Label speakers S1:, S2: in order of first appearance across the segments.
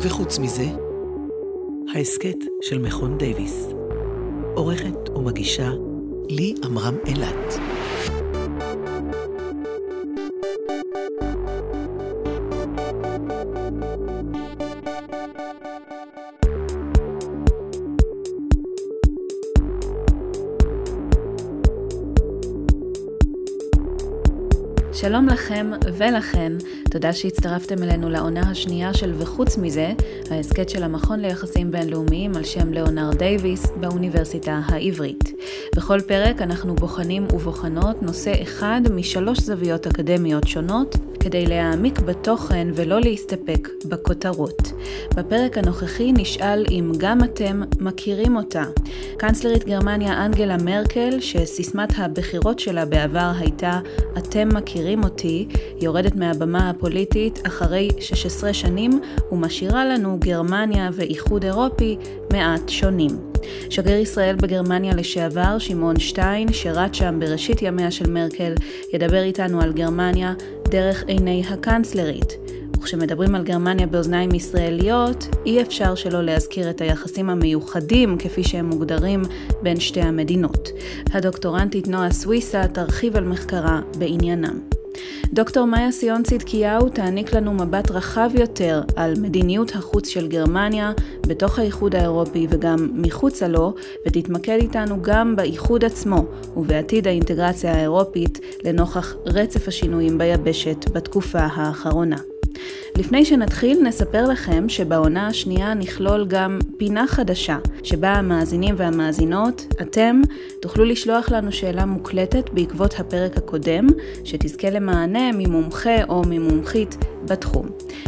S1: וחוץ מזה, ההסכת של מכון דייוויס. עורכת ומגישה לי עמרם אילת.
S2: לכם ולכן, תודה שהצטרפתם אלינו לעונה השנייה של וחוץ מזה, ההסכת של המכון ליחסים בינלאומיים על שם ליאונרד דייוויס באוניברסיטה העברית. בכל פרק אנחנו בוחנים ובוחנות נושא אחד משלוש זוויות אקדמיות שונות, כדי להעמיק בתוכן ולא להסתפק בכותרות. בפרק הנוכחי נשאל אם גם אתם מכירים אותה. קנצלרית גרמניה אנגלה מרקל, שסיסמת הבחירות שלה בעבר הייתה "אתם מכירים אותי", יורדת מהבמה הפוליטית אחרי 16 שנים ומשאירה לנו גרמניה ואיחוד אירופי מעט שונים. שגריר ישראל בגרמניה לשעבר, שמעון שטיין, שירת שם בראשית ימיה של מרקל, ידבר איתנו על גרמניה דרך עיני הקנצלרית. וכשמדברים על גרמניה באוזניים ישראליות, אי אפשר שלא להזכיר את היחסים המיוחדים כפי שהם מוגדרים בין שתי המדינות. הדוקטורנטית נועה סוויסה תרחיב על מחקרה בעניינם. דוקטור מאיה סיון צדקיהו תעניק לנו מבט רחב יותר על מדיניות החוץ של גרמניה בתוך האיחוד האירופי וגם מחוצה לו, ותתמקד איתנו גם באיחוד עצמו ובעתיד האינטגרציה האירופית לנוכח רצף השינויים ביבשת בתקופה האחרונה. לפני שנתחיל נספר לכם שבעונה השנייה נכלול גם פינה חדשה, שבה המאזינים והמאזינות, אתם, תוכלו לשלוח לנו שאלה מוקלטת בעקבות הפרק הקודם, שתזכה למענה ממומחה או ממומחית בתחום.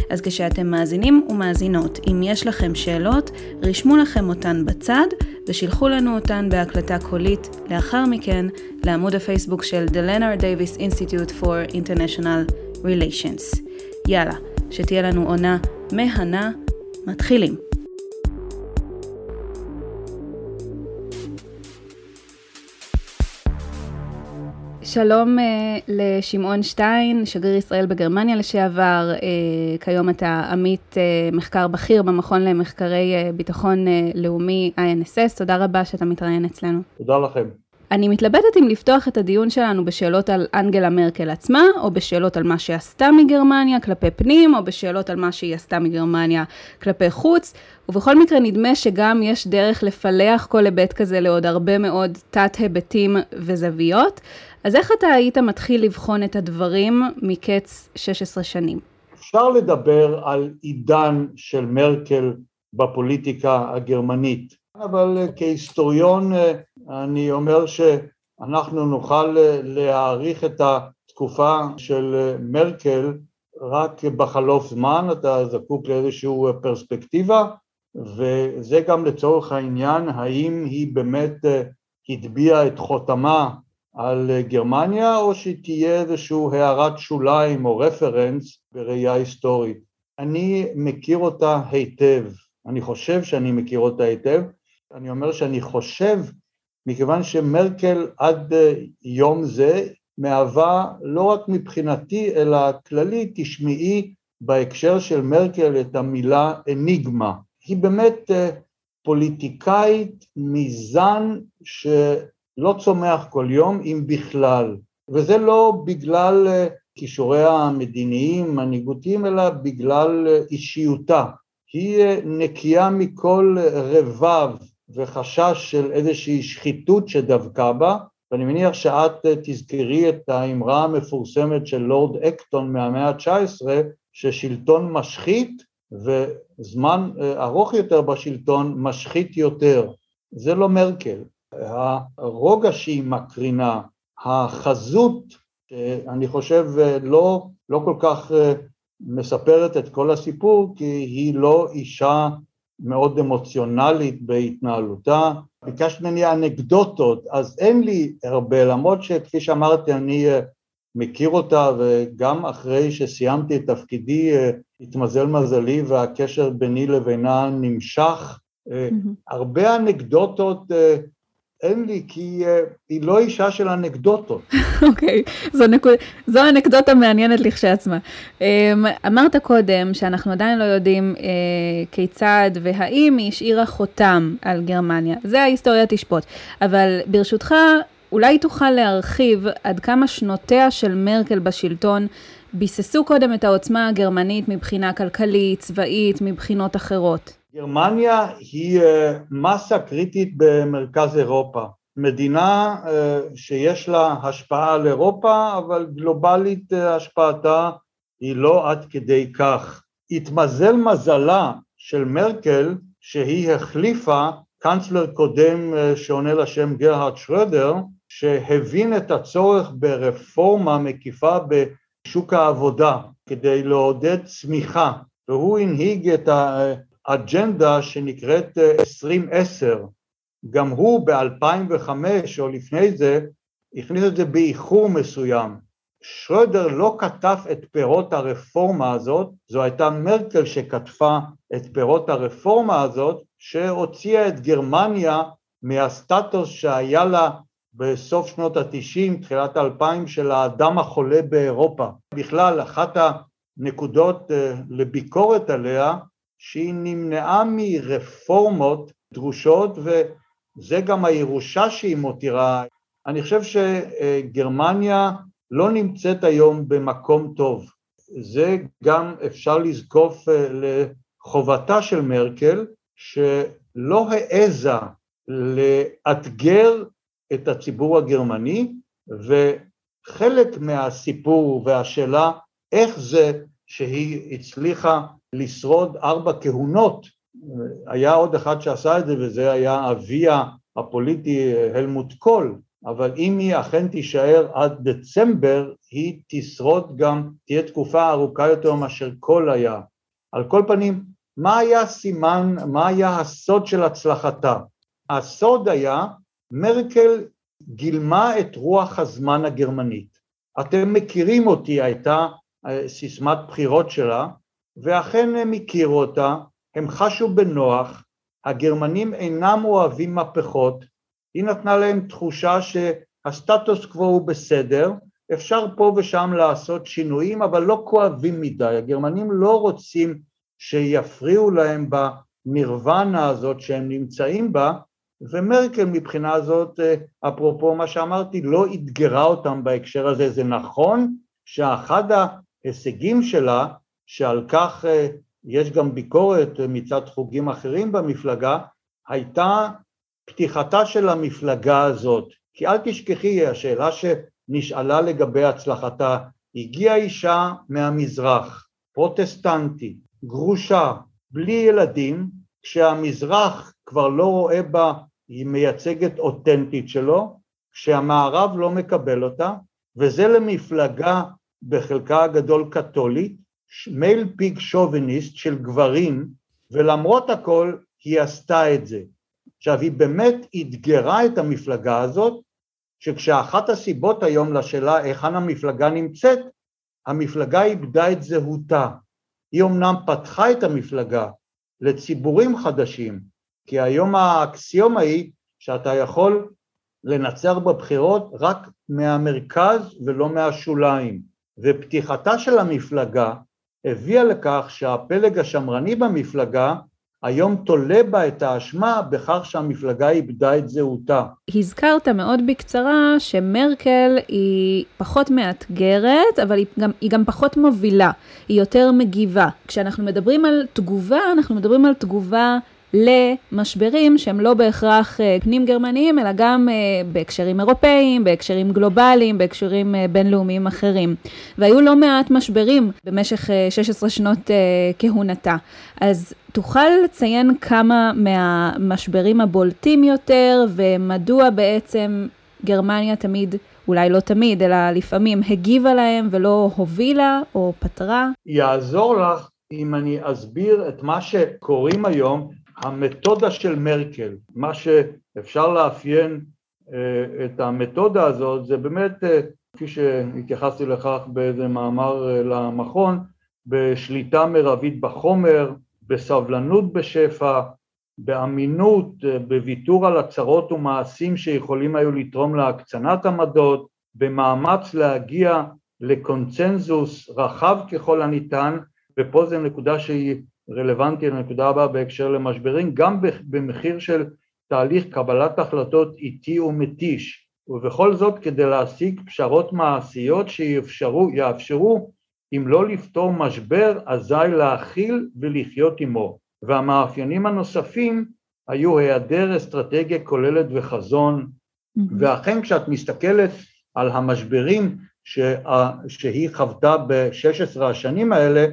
S2: אז כשאתם מאזינים ומאזינות, אם יש לכם שאלות, רשמו לכם אותן בצד ושילחו לנו אותן בהקלטה קולית לאחר מכן לעמוד הפייסבוק של The Leonard Davis Institute for International Relations. יאללה, שתהיה לנו עונה מהנה, מתחילים. שלום uh, לשמעון שטיין, שגריר ישראל בגרמניה לשעבר, uh, כיום אתה עמית uh, מחקר בכיר במכון למחקרי uh, ביטחון uh, לאומי INSS, תודה רבה שאתה מתראיין אצלנו.
S3: תודה לכם.
S2: אני מתלבטת אם לפתוח את הדיון שלנו בשאלות על אנגלה מרקל עצמה, או בשאלות על מה שעשתה מגרמניה כלפי פנים, או בשאלות על מה שהיא עשתה מגרמניה כלפי חוץ, ובכל מקרה נדמה שגם יש דרך לפלח כל היבט כזה לעוד הרבה מאוד תת היבטים וזוויות. אז איך אתה היית מתחיל לבחון את הדברים מקץ 16 שנים?
S3: אפשר לדבר על עידן של מרקל בפוליטיקה הגרמנית. אבל כהיסטוריון אה, אני אומר שאנחנו נוכל להעריך את התקופה של מרקל רק בחלוף זמן, אתה זקוק לאיזושהי פרספקטיבה, וזה גם לצורך העניין האם היא באמת הטביעה את חותמה על גרמניה או שתהיה איזושהי הערת שוליים או רפרנס בראייה היסטורית. אני מכיר אותה היטב, אני חושב שאני מכיר אותה היטב, אני אומר שאני חושב, מכיוון שמרקל עד אה, יום זה מהווה לא רק מבחינתי אלא כללי תשמעי בהקשר של מרקל את המילה אניגמה. היא באמת אה, פוליטיקאית מזן שלא צומח כל יום אם בכלל, וזה לא בגלל אה, כישוריה המדיניים, מנהיגותיים, אלא בגלל אישיותה. היא נקייה מכל רבב וחשש של איזושהי שחיתות שדבקה בה, ואני מניח שאת אה, תזכרי את האמרה המפורסמת של לורד אקטון מהמאה ה-19, ששלטון משחית וזמן אה, ארוך יותר בשלטון משחית יותר. זה לא מרקל. הרוגע שהיא מקרינה, החזות, שאני חושב אה, לא, לא כל כך מספרת את כל הסיפור, כי היא לא אישה מאוד אמוציונלית בהתנהלותה. ביקשת ממני אנקדוטות, אז אין לי הרבה, למרות שכפי שאמרתי אני אה, מכיר אותה וגם אחרי שסיימתי את תפקידי אה, התמזל מזלי והקשר ביני לבינה נמשך. Mm-hmm. הרבה אנקדוטות אין לי, כי uh, היא לא אישה של אנקדוטות.
S2: אוקיי. זו, נקוד... זו אנקדוטה מעניינת לכשעצמה. Um, אמרת קודם שאנחנו עדיין לא יודעים uh, כיצד והאם היא השאירה חותם על גרמניה. זה ההיסטוריה תשפוט. אבל ברשותך, אולי תוכל להרחיב עד כמה שנותיה של מרקל בשלטון ביססו קודם את העוצמה הגרמנית מבחינה כלכלית, צבאית, מבחינות אחרות.
S3: גרמניה היא אה, מסה קריטית במרכז אירופה, מדינה אה, שיש לה השפעה על אירופה, אבל גלובלית אה, השפעתה היא לא עד כדי כך. התמזל מזלה של מרקל שהיא החליפה קאנצלר קודם שעונה לשם גרהרד שרדר, שהבין את הצורך ברפורמה מקיפה בשוק העבודה כדי לעודד צמיחה, והוא הנהיג את האג'נדה שנקראת 2010. גם הוא ב-2005 או לפני זה הכניס את זה באיחור מסוים. שרודר לא כתב את פירות הרפורמה הזאת, זו הייתה מרקל שכתבה את פירות הרפורמה הזאת, שהוציאה את גרמניה מהסטטוס שהיה לה בסוף שנות התשעים, תחילת האלפיים של האדם החולה באירופה. בכלל, אחת הנקודות אה, לביקורת עליה, שהיא נמנעה מרפורמות דרושות, וזה גם הירושה שהיא מותירה. אני חושב שגרמניה לא נמצאת היום במקום טוב. זה גם אפשר לזקוף אה, לחובתה של מרקל, שלא העזה לאתגר את הציבור הגרמני, וחלק מהסיפור והשאלה איך זה שהיא הצליחה לשרוד ארבע כהונות, היה עוד אחד שעשה את זה וזה היה אביה הפוליטי הלמוט קול, אבל אם היא אכן תישאר עד דצמבר, היא תשרוד גם, תהיה תקופה ארוכה יותר מאשר קול היה. על כל פנים, מה היה הסימן, מה היה הסוד של הצלחתה? הסוד היה מרקל גילמה את רוח הזמן הגרמנית. אתם מכירים אותי, הייתה אה, סיסמת בחירות שלה, ואכן הם הכירו אותה, הם חשו בנוח, הגרמנים אינם אוהבים מהפכות, היא נתנה להם תחושה שהסטטוס קוו הוא בסדר, אפשר פה ושם לעשות שינויים, אבל לא כואבים מדי, הגרמנים לא רוצים שיפריעו להם בנירוונה הזאת שהם נמצאים בה, ומרקל מבחינה זאת, אה, אפרופו מה שאמרתי, לא אתגרה אותם בהקשר הזה. זה נכון שאחד ההישגים שלה, שעל כך אה, יש גם ביקורת מצד חוגים אחרים במפלגה, הייתה פתיחתה של המפלגה הזאת. כי אל תשכחי, השאלה שנשאלה לגבי הצלחתה, הגיעה אישה מהמזרח, פרוטסטנטי, גרושה, בלי ילדים, כשהמזרח כבר לא רואה בה היא מייצגת אותנטית שלו, שהמערב לא מקבל אותה, וזה למפלגה בחלקה הגדול קתולית, מייל פיג שוביניסט של גברים, ולמרות הכל היא עשתה את זה. עכשיו היא באמת אתגרה את המפלגה הזאת, שכשאחת הסיבות היום לשאלה היכן המפלגה נמצאת, המפלגה איבדה את זהותה. היא אמנם פתחה את המפלגה לציבורים חדשים, כי היום האקסיומה היא שאתה יכול לנצח בבחירות רק מהמרכז ולא מהשוליים, ופתיחתה של המפלגה הביאה לכך שהפלג השמרני במפלגה היום תולה בה את האשמה בכך שהמפלגה איבדה את זהותה.
S2: הזכרת מאוד בקצרה שמרקל היא פחות מאתגרת, אבל היא גם, היא גם פחות מובילה, היא יותר מגיבה. כשאנחנו מדברים על תגובה, אנחנו מדברים על תגובה למשברים שהם לא בהכרח אה, פנים גרמניים, אלא גם אה, בהקשרים אירופאיים, בהקשרים גלובליים, בהקשרים אה, בינלאומיים אחרים. והיו לא מעט משברים במשך 16 שנות כהונתה. אז תוכל לציין כמה מהמשברים הבולטים יותר, ומדוע בעצם גרמניה תמיד, אולי לא תמיד, אלא לפעמים הגיבה להם ולא הובילה או פתרה?
S3: יעזור לך אם אני אסביר את מה שקוראים היום המתודה של מרקל, מה שאפשר לאפיין אה, את המתודה הזאת זה באמת, אה, כפי שהתייחסתי לכך באיזה מאמר אה, למכון, בשליטה מרבית בחומר, בסבלנות בשפע, באמינות, בוויתור על הצהרות ומעשים שיכולים היו לתרום להקצנת עמדות, במאמץ להגיע לקונצנזוס רחב ככל הניתן, ופה זו נקודה שהיא רלוונטית לנקודה הבאה בהקשר למשברים, גם במחיר של תהליך קבלת החלטות איטי ומתיש, ובכל זאת כדי להשיג פשרות מעשיות שיאפשרו, יאפשרו אם לא לפתור משבר, אזי להכיל ולחיות עמו. והמאפיינים הנוספים היו היעדר אסטרטגיה כוללת וחזון, mm-hmm. ואכן כשאת מסתכלת על המשברים שה, שהיא חוותה ב-16 השנים האלה,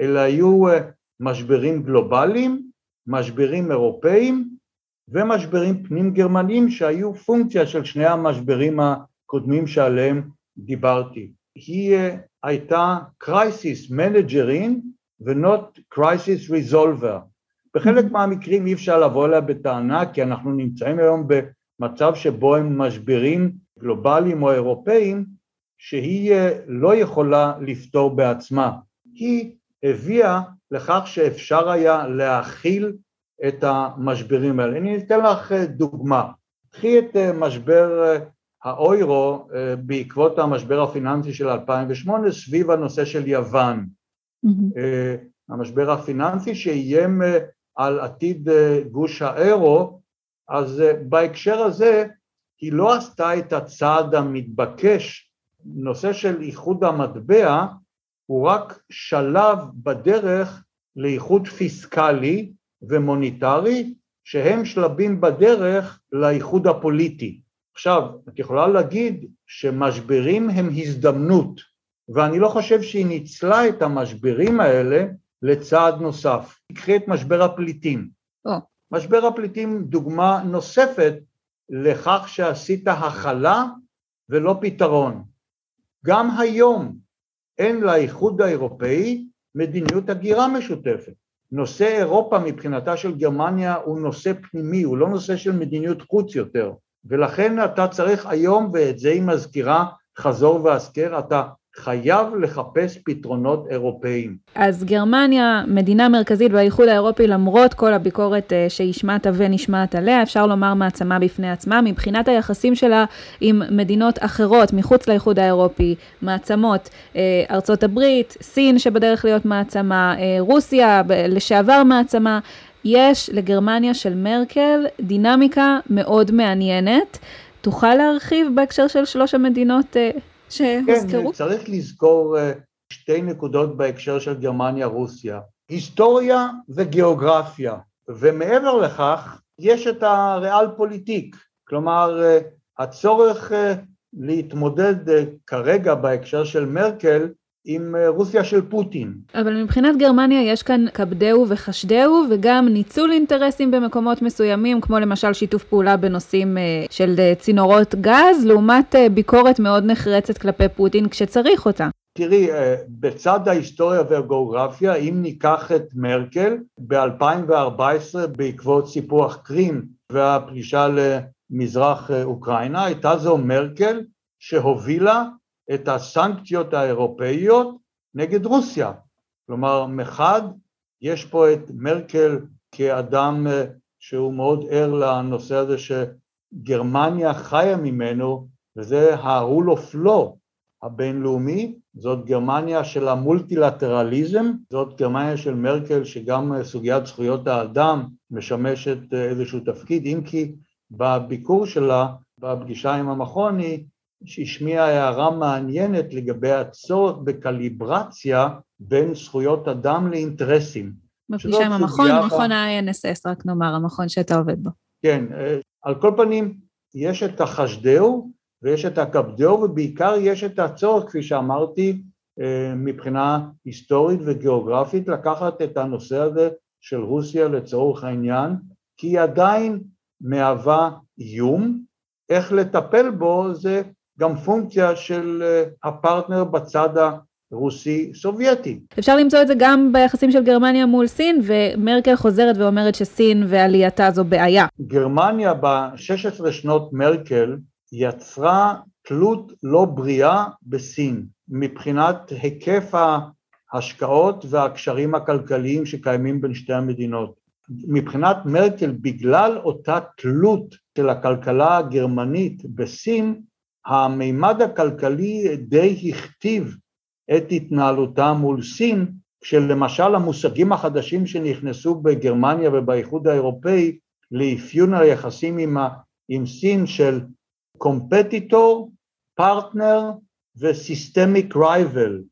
S3: אלה היו אה, משברים גלובליים, משברים אירופאיים ומשברים פנים גרמניים שהיו פונקציה של שני המשברים הקודמים שעליהם דיברתי. היא אה, הייתה crisis managerין ו-not crisis resolver. בחלק מהמקרים אי אפשר לבוא אליה בטענה כי אנחנו נמצאים היום במצב שבו הם משברים גלובליים או אירופאיים שהיא אה, לא יכולה לפתור בעצמה. היא הביאה לכך שאפשר היה להכיל את המשברים האלה. אני אתן לך אה, דוגמה. קחי את אה, משבר האוירו בעקבות המשבר הפיננסי של 2008 סביב הנושא של יוון. Mm-hmm. המשבר הפיננסי שאיים על עתיד גוש האירו, אז בהקשר הזה היא לא עשתה את הצעד המתבקש, נושא של איחוד המטבע הוא רק שלב בדרך לאיחוד פיסקלי ומוניטרי שהם שלבים בדרך לאיחוד הפוליטי. עכשיו, את יכולה להגיד שמשברים הם הזדמנות, ואני לא חושב שהיא ניצלה את המשברים האלה לצעד נוסף. תקחי את משבר הפליטים. Oh. משבר הפליטים דוגמה נוספת לכך שעשית הכלה ולא פתרון. גם היום אין לאיחוד האירופאי מדיניות הגירה משותפת. נושא אירופה מבחינתה של גרמניה הוא נושא פנימי, הוא לא נושא של מדיניות חוץ יותר, ולכן אתה צריך היום, ואת זה היא מזכירה חזור והזכר, אתה חייב לחפש פתרונות אירופאיים.
S2: אז גרמניה, מדינה מרכזית באיחוד האירופי, למרות כל הביקורת אה, שהשמעת ונשמעת עליה, אפשר לומר מעצמה בפני עצמה, מבחינת היחסים שלה עם מדינות אחרות מחוץ לאיחוד האירופי, מעצמות, אה, ארצות הברית, סין שבדרך להיות מעצמה, אה, רוסיה לשעבר מעצמה, יש לגרמניה של מרקל דינמיקה מאוד מעניינת. תוכל להרחיב בהקשר של שלוש המדינות שהוזכרו?
S3: כן, צריך לזכור אה, שתי נקודות בהקשר של גרמניה-רוסיה, היסטוריה וגיאוגרפיה, ומעבר לכך יש את הריאל פוליטיק, כלומר אה, הצורך אה, להתמודד כרגע בהקשר של מרקל עם רוסיה של פוטין.
S2: אבל מבחינת גרמניה יש כאן כבדהו וחשדהו וגם ניצול אינטרסים במקומות מסוימים, כמו למשל שיתוף פעולה בנושאים אה, של אה, צינורות גז, לעומת אה, ביקורת מאוד נחרצת כלפי פוטין כשצריך אותה.
S3: תראי, בצד ההיסטוריה והגיאוגרפיה, אם ניקח את מרקל, ב-2014 בעקבות סיפוח קרים והפלישה למזרח אוקראינה, הייתה זו מרקל שהובילה את הסנקציות האירופאיות נגד רוסיה. כלומר, מחד, יש פה את מרקל כאדם אה, שהוא מאוד ער לנושא הזה שגרמניה חיה ממנו, וזה ה-rule of law הבינלאומי, זאת גרמניה של המולטילטרליזם, זאת גרמניה של מרקל שגם סוגיית זכויות האדם משמשת אה, איזשהו תפקיד, אם כי בביקור שלה, בפגישה עם המכון, היא שהשמיע הערה מעניינת לגבי הצורך בקליברציה בין זכויות אדם לאינטרסים.
S2: בפגישה עם המכון, מכון ה-INSS, רק נאמר, המכון שאתה עובד בו.
S3: כן, אה, על כל פנים, יש את החשדהו ויש את הכבדהו, ובעיקר יש את הצורך, כפי שאמרתי, אה, מבחינה היסטורית וגיאוגרפית, לקחת את הנושא הזה של רוסיה לצורך העניין, כי היא עדיין מהווה איום, איך לטפל בו זה גם פונקציה של אה, הפרטנר בצד הרוסי-סובייטי.
S2: אפשר למצוא את זה גם ביחסים של גרמניה מול סין, ומרקל חוזרת ואומרת שסין ועלייתה זו בעיה.
S3: גרמניה ב-16 שנות מרקל יצרה תלות לא בריאה בסין, מבחינת היקף ההשקעות והקשרים הכלכליים שקיימים בין שתי המדינות. מבחינת מרקל, בגלל אותה תלות של הכלכלה הגרמנית בסין, המימד הכלכלי די הכתיב את התנהלותה מול סין, כשלמשל המושגים החדשים שנכנסו בגרמניה ובאיחוד האירופאי לאפיון היחסים עם, ה, עם סין של קומפטיטור, partner ו systemic rival.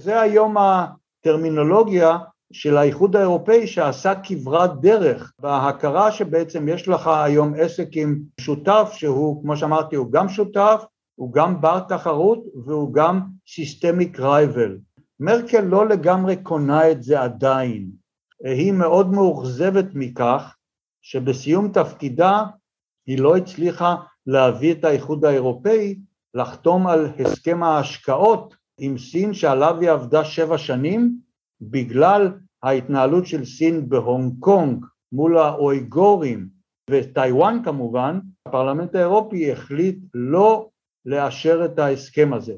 S3: זה היום הטרמינולוגיה של האיחוד האירופאי שעשה כברת דרך בהכרה שבעצם יש לך היום עסק עם שותף שהוא, כמו שאמרתי, הוא גם שותף, הוא גם בר תחרות והוא גם systemic rival. מרקל לא לגמרי קונה את זה עדיין, היא מאוד מאוכזבת מכך שבסיום תפקידה היא לא הצליחה להביא את האיחוד האירופאי לחתום על הסכם ההשקעות עם סין שעליו היא עבדה שבע שנים בגלל ההתנהלות של סין בהונג קונג מול האויגורים וטיוואן כמובן, הפרלמנט האירופי החליט לא לאשר את ההסכם הזה.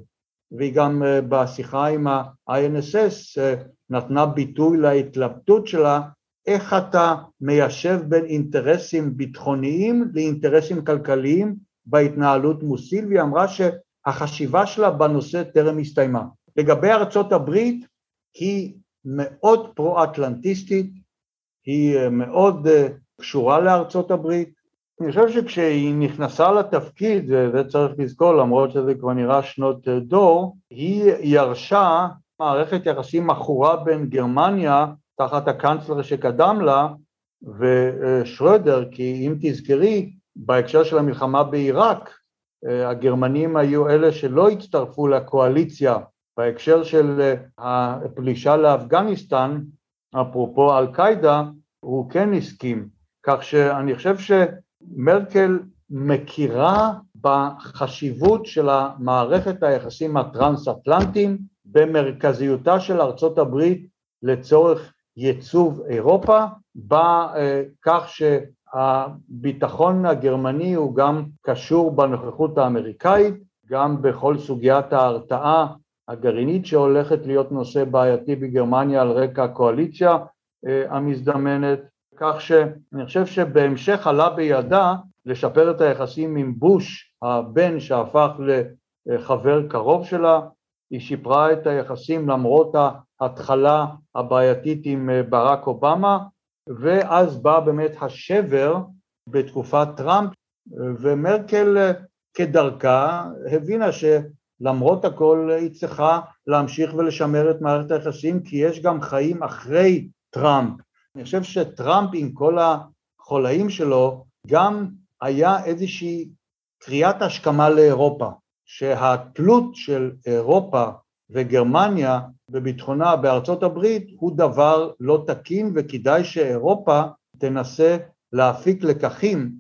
S3: והיא גם אה, בשיחה עם ה-INSS אה, נתנה ביטוי להתלבטות שלה איך אתה מיישב בין אינטרסים ביטחוניים לאינטרסים כלכליים בהתנהלות מוסיל, והיא אמרה שהחשיבה שלה בנושא טרם הסתיימה. לגבי ארצות הברית, היא מאוד פרו-אטלנטיסטית, היא אה, מאוד קשורה לארצות הברית, אני חושב שכשהיא נכנסה לתפקיד, וזה צריך לזכור למרות שזה כבר נראה שנות דור, היא ירשה מערכת יחסים עכורה בין גרמניה תחת הקאנצלר שקדם לה ושרדר, כי אם תזכרי, בהקשר של המלחמה בעיראק, הגרמנים היו אלה שלא הצטרפו לקואליציה. בהקשר של הפלישה לאפגניסטן, אפרופו אל-קאעידה, הוא כן הסכים, כך שאני חושב ש... מרקל מכירה בחשיבות של המערכת היחסים הטרנס-אטלנטיים, במרכזיותה של ארצות הברית לצורך ייצוב אירופה, בכך שהביטחון הגרמני הוא גם קשור בנוכחות האמריקאית, גם בכל סוגיית ההרתעה הגרעינית שהולכת להיות נושא בעייתי בגרמניה על רקע הקואליציה אה, המזדמנת, כך שאני חושב שבהמשך עלה בידה לשפר את היחסים עם בוש, הבן שהפך לחבר קרוב שלה, היא שיפרה את היחסים למרות ההתחלה הבעייתית עם ברק אובמה, ואז בא באמת השבר בתקופת טראמפ, ומרקל כדרכה הבינה שלמרות הכל היא צריכה להמשיך ולשמר את מערכת היחסים, כי יש גם חיים אחרי טראמפ, אני חושב שטראמפ עם כל החולאים שלו גם היה איזושהי קריאת השכמה לאירופה, שהתלות של אירופה וגרמניה בביטחונה בארצות הברית הוא דבר לא תקין וכדאי שאירופה תנסה להפיק לקחים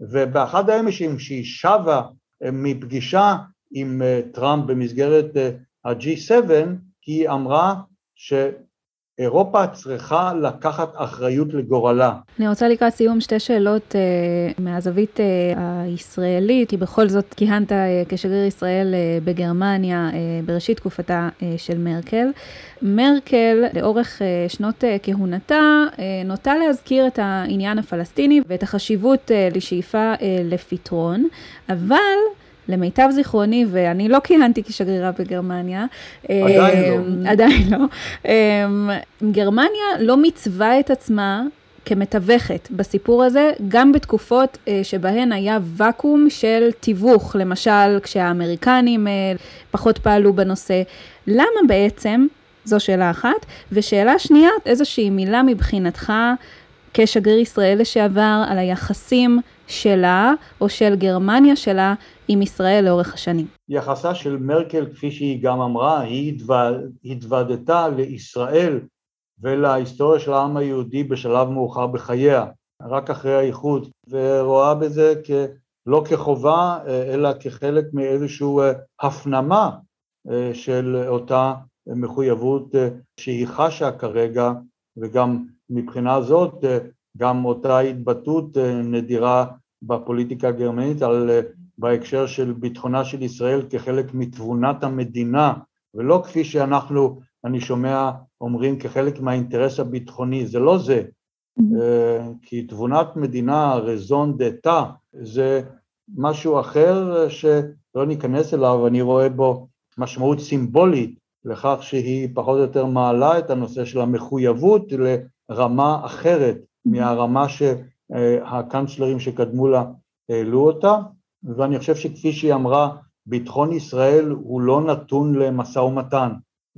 S3: ובאחד הימים שהיא שבה מפגישה עם טראמפ במסגרת ה-G7 היא אמרה. אירופה צריכה לקחת אחריות לגורלה.
S2: אני רוצה לקראת סיום שתי שאלות uh, מהזווית uh, הישראלית, כי בכל זאת כיהנת uh, כשגריר ישראל uh, בגרמניה uh, בראשית תקופתה uh, של מרקל. מרקל לאורך uh, שנות uh, כהונתה uh, נוטה להזכיר את העניין הפלסטיני ואת החשיבות uh, לשאיפה uh, לפתרון, אבל למיטב זיכרוני, ואני לא כיהנתי כשגרירה בגרמניה.
S3: עדיין לא.
S2: אמ, עדיין לא. אמ, גרמניה לא מצווה את עצמה כמתווכת בסיפור הזה, גם בתקופות אה, שבהן היה ואקום של תיווך, למשל כשהאמריקנים אה, פחות פעלו בנושא. למה בעצם? זו שאלה אחת. ושאלה שנייה, איזושהי מילה מבחינתך כשגריר ישראל לשעבר על היחסים שלה או של גרמניה שלה עם ישראל לאורך השנים.
S3: יחסה של מרקל, כפי שהיא גם אמרה, היא התוודתה לישראל ולהיסטוריה של העם היהודי בשלב מאוחר בחייה, רק אחרי האיחוד, ורואה בזה לא כחובה, אלא כחלק מאיזושהי הפנמה של אותה מחויבות שהיא חשה כרגע, וגם מבחינה זאת גם אותה התבטאות נדירה בפוליטיקה הגרמנית על בהקשר של ביטחונה של ישראל כחלק מתבונת המדינה, ולא כפי שאנחנו, אני שומע, אומרים כחלק מהאינטרס הביטחוני, זה לא זה, כי תבונת מדינה, רזון דתה, זה משהו אחר שלא ניכנס אליו, אני רואה בו משמעות סימבולית לכך שהיא פחות או יותר מעלה את הנושא של המחויבות לרמה אחרת מהרמה שהקנצלרים שקדמו לה העלו אותה, ואני חושב שכפי שהיא אמרה, ביטחון ישראל הוא לא נתון למשא ומתן,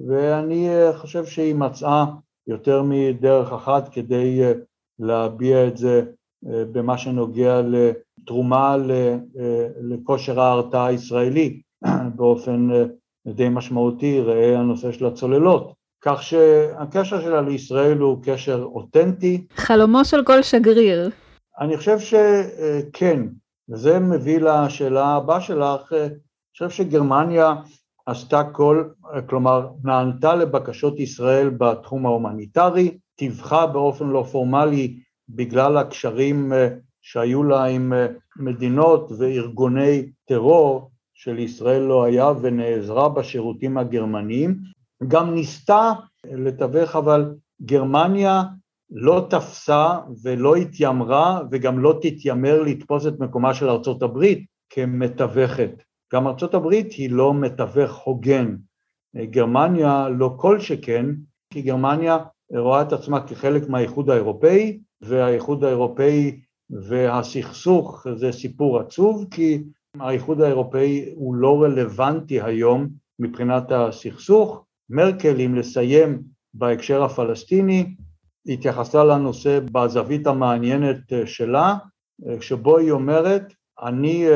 S3: ואני חושב שהיא מצאה יותר מדרך אחת כדי להביע את זה במה שנוגע לתרומה לכושר ההרתעה הישראלי באופן די משמעותי, ראה הנושא של הצוללות. כך שהקשר שלה לישראל הוא קשר אותנטי.
S2: חלומו של כל שגריר.
S3: אני חושב שכן, וזה מביא לשאלה הבאה שלך, אני חושב שגרמניה עשתה כל, כלומר נענתה לבקשות ישראל בתחום ההומניטרי, תיווכה באופן לא פורמלי בגלל הקשרים שהיו לה עם מדינות וארגוני טרור שלישראל לא היה ונעזרה בשירותים הגרמניים, גם ניסתה לתווך אבל גרמניה לא תפסה ולא התיימרה וגם לא תתיימר לתפוס את מקומה של ארצות הברית כמתווכת. גם ארצות הברית היא לא מתווך הוגן. גרמניה לא כל שכן, כי גרמניה רואה את עצמה כחלק מהאיחוד האירופאי, והאיחוד האירופאי והסכסוך זה סיפור עצוב, כי האיחוד האירופאי הוא לא רלוונטי היום מבחינת הסכסוך. מרקל, אם לסיים בהקשר הפלסטיני, התייחסה לנושא בזווית המעניינת שלה, שבו היא אומרת, אני